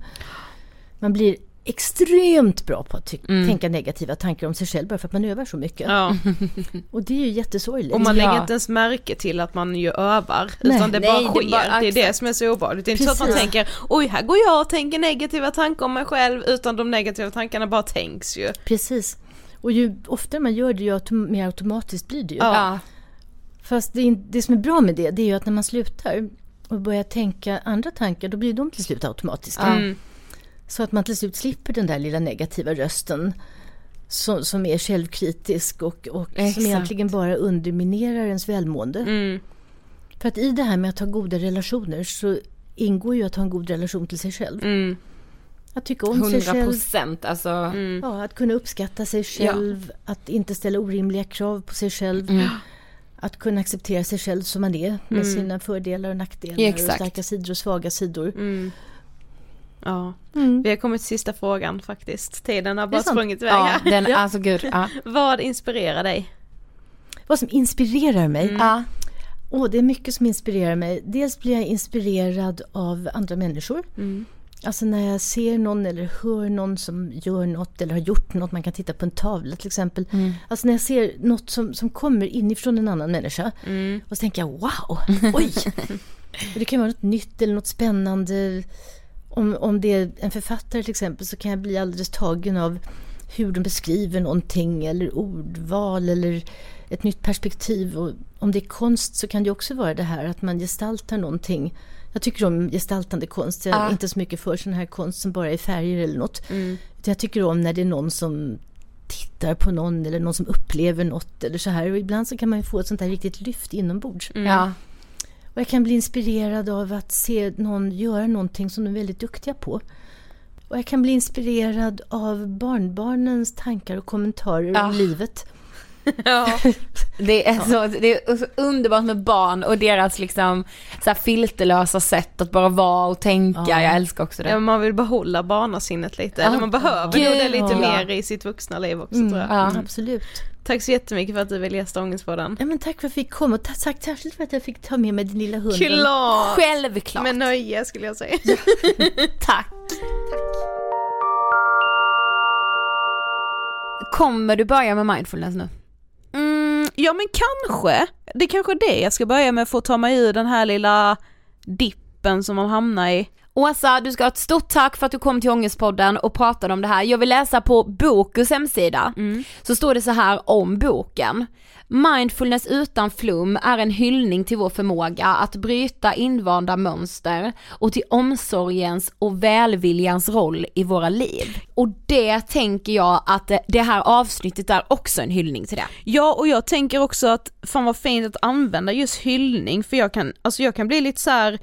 Man blir extremt bra på att ty- Mm. tänka negativa tankar om sig själv bara för att man övar så mycket. Ja. Och det är ju jättesorgligt. Och man lägger inte ens märke till att man ju övar, utan det Nej, bara det sker. Det, bara- är det som är så obehagligt. Det är inte så att man tänker, oj här går jag och tänker negativa tankar om mig själv, utan de negativa tankarna bara tänks ju. Precis. Och ju oftare man gör det, ju autom- mer automatiskt blir det ju. Ja. Fast det, det som är bra med det, det är ju att när man slutar och börjar tänka andra tankar, då blir de till slut automatiska. Mm. Så att man till slut slipper den där lilla negativa rösten som, som är självkritisk och, och som egentligen bara underminerar ens välmående. Mm. För att i det här med att ha goda relationer så ingår ju att ha en god relation till sig själv. Mm. Att tycka om sig 100 själv. procent alltså. Ja, att kunna uppskatta sig själv, att inte ställa orimliga krav på sig själv. Mm. Att kunna acceptera sig själv som man är med Mm. sina fördelar och nackdelar Exakt. och starka sidor och svaga sidor. Mm. Ja, Mm. vi har kommit till sista frågan faktiskt. Tiden har bara sprungit iväg Ja, här. den, alltså gud. Ja. Vad inspirerar dig? Vad som inspirerar mig? Mm. Ja. Åh, det är mycket som inspirerar mig. Dels blir jag inspirerad av andra människor. Alltså när jag ser någon eller hör någon som gör något eller har gjort något. Man kan titta på en tavla till exempel. Mm. Alltså när jag ser något som, som kommer inifrån en annan människa. Mm. Och så tänker jag wow, oj! Det kan vara något nytt eller något spännande. Om, om det är en författare till exempel så kan jag bli alldeles tagen av hur de beskriver någonting eller ordval eller ett nytt perspektiv. Och om det är konst så kan det också vara det här att man gestaltar någonting. Jag tycker om gestaltande konst. Jag är Ja. inte så mycket för sån här konst som bara är färger eller något. Mm. Jag tycker om när det är någon som tittar på någon eller någon som upplever något eller så här. Och ibland så kan man ju få ett sånt här riktigt lyft inombords. Ja. Och jag kan bli inspirerad av att se någon göra någonting som de är väldigt duktiga på. Och jag kan bli inspirerad av barnbarnens tankar och kommentarer Ja. om livet. Ja. Det är, så, det är så underbart med barn och deras liksom så här filterlösa sätt att bara vara och tänka. Ja. Jag älskar också det. Ja, man vill behålla barnasinnet lite, Ja. eller man behöver Gud, nog det lite ja. mer i sitt vuxna liv också Mm, tror jag. Ja. Absolut. Tack så jättemycket för att du ville gästa Ångestpodden. Ja, men tack för att jag fick komma och ta- tack särskilt för att jag fick ta med mig din lilla hund. Klart! Självklart. Med nöje skulle jag säga. Tack. Kommer du börja med mindfulness nu? Mm, ja men kanske. Det är kanske det jag ska börja med för att ta mig ur den här lilla dippen som man hamnar i. Åsa, du ska ha ett stort tack för att du kom till Ångestpodden och pratade om det här. Jag vill läsa på Bokus hemsida, så står det så här om boken. Mindfulness utan flum är en hyllning till vår förmåga att bryta invanda mönster och till omsorgens och välviljans roll i våra liv. Och det tänker jag att det- här avsnittet är också en hyllning till det. Ja och jag tänker också att fan vad fint att använda just hyllning för jag kan, alltså jag kan bli lite så här.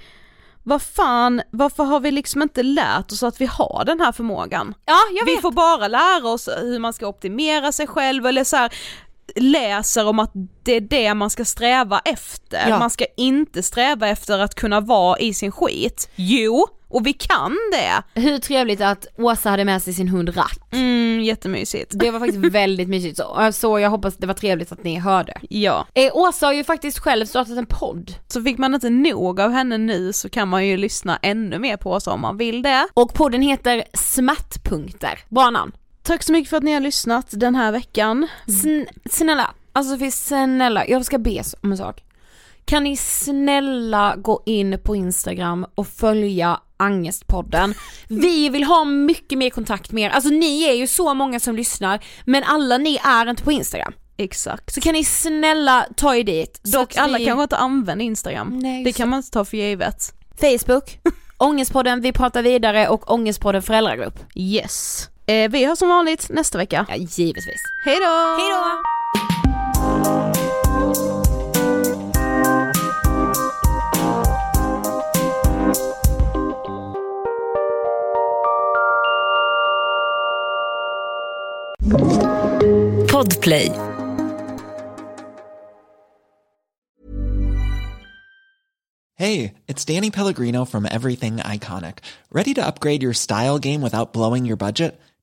vad fan, varför har vi liksom inte lärt oss att vi har den här förmågan? Ja, jag Vi vet. får bara lära oss hur man ska optimera sig själv eller så här, läser om att det är det man ska sträva efter. Ja. Man ska inte sträva efter att kunna vara i sin skit. Jo, och vi kan det. Hur trevligt att Åsa hade med sig sin hund Rack. Mm, jättemysigt. Det var faktiskt väldigt mysigt så, så jag hoppas det var trevligt att ni hörde. Ja, Eh, Åsa har ju faktiskt själv startat en podd. så fick man inte nog av henne nu så kan man ju lyssna ännu mer på oss om man vill det. Och podden heter Smärtpunkter. Bra namn. Tack så mycket för att ni har lyssnat den här veckan. Sn- snälla, alltså Sofie snälla, jag ska be om en sak. Kan ni snälla gå in på Instagram och följa Angestpodden? Vi vill ha mycket mer kontakt med er, alltså ni är ju så många som lyssnar men alla ni är inte på Instagram. Exakt. Så kan ni snälla ta er dit. så Dock alla vi- kanske inte använder Instagram. Nej, det kan man inte ta för givet. Facebook, Ångestpodden Vi pratar vidare och Ångestpodden föräldragrupp. Yes. Eh, vi hörs som vanligt nästa vecka. Ja, givetvis. Hej då! Hej då! Podplay. Hey, it's Danny Pellegrino from Everything Iconic. Ready to upgrade your style game without blowing your budget?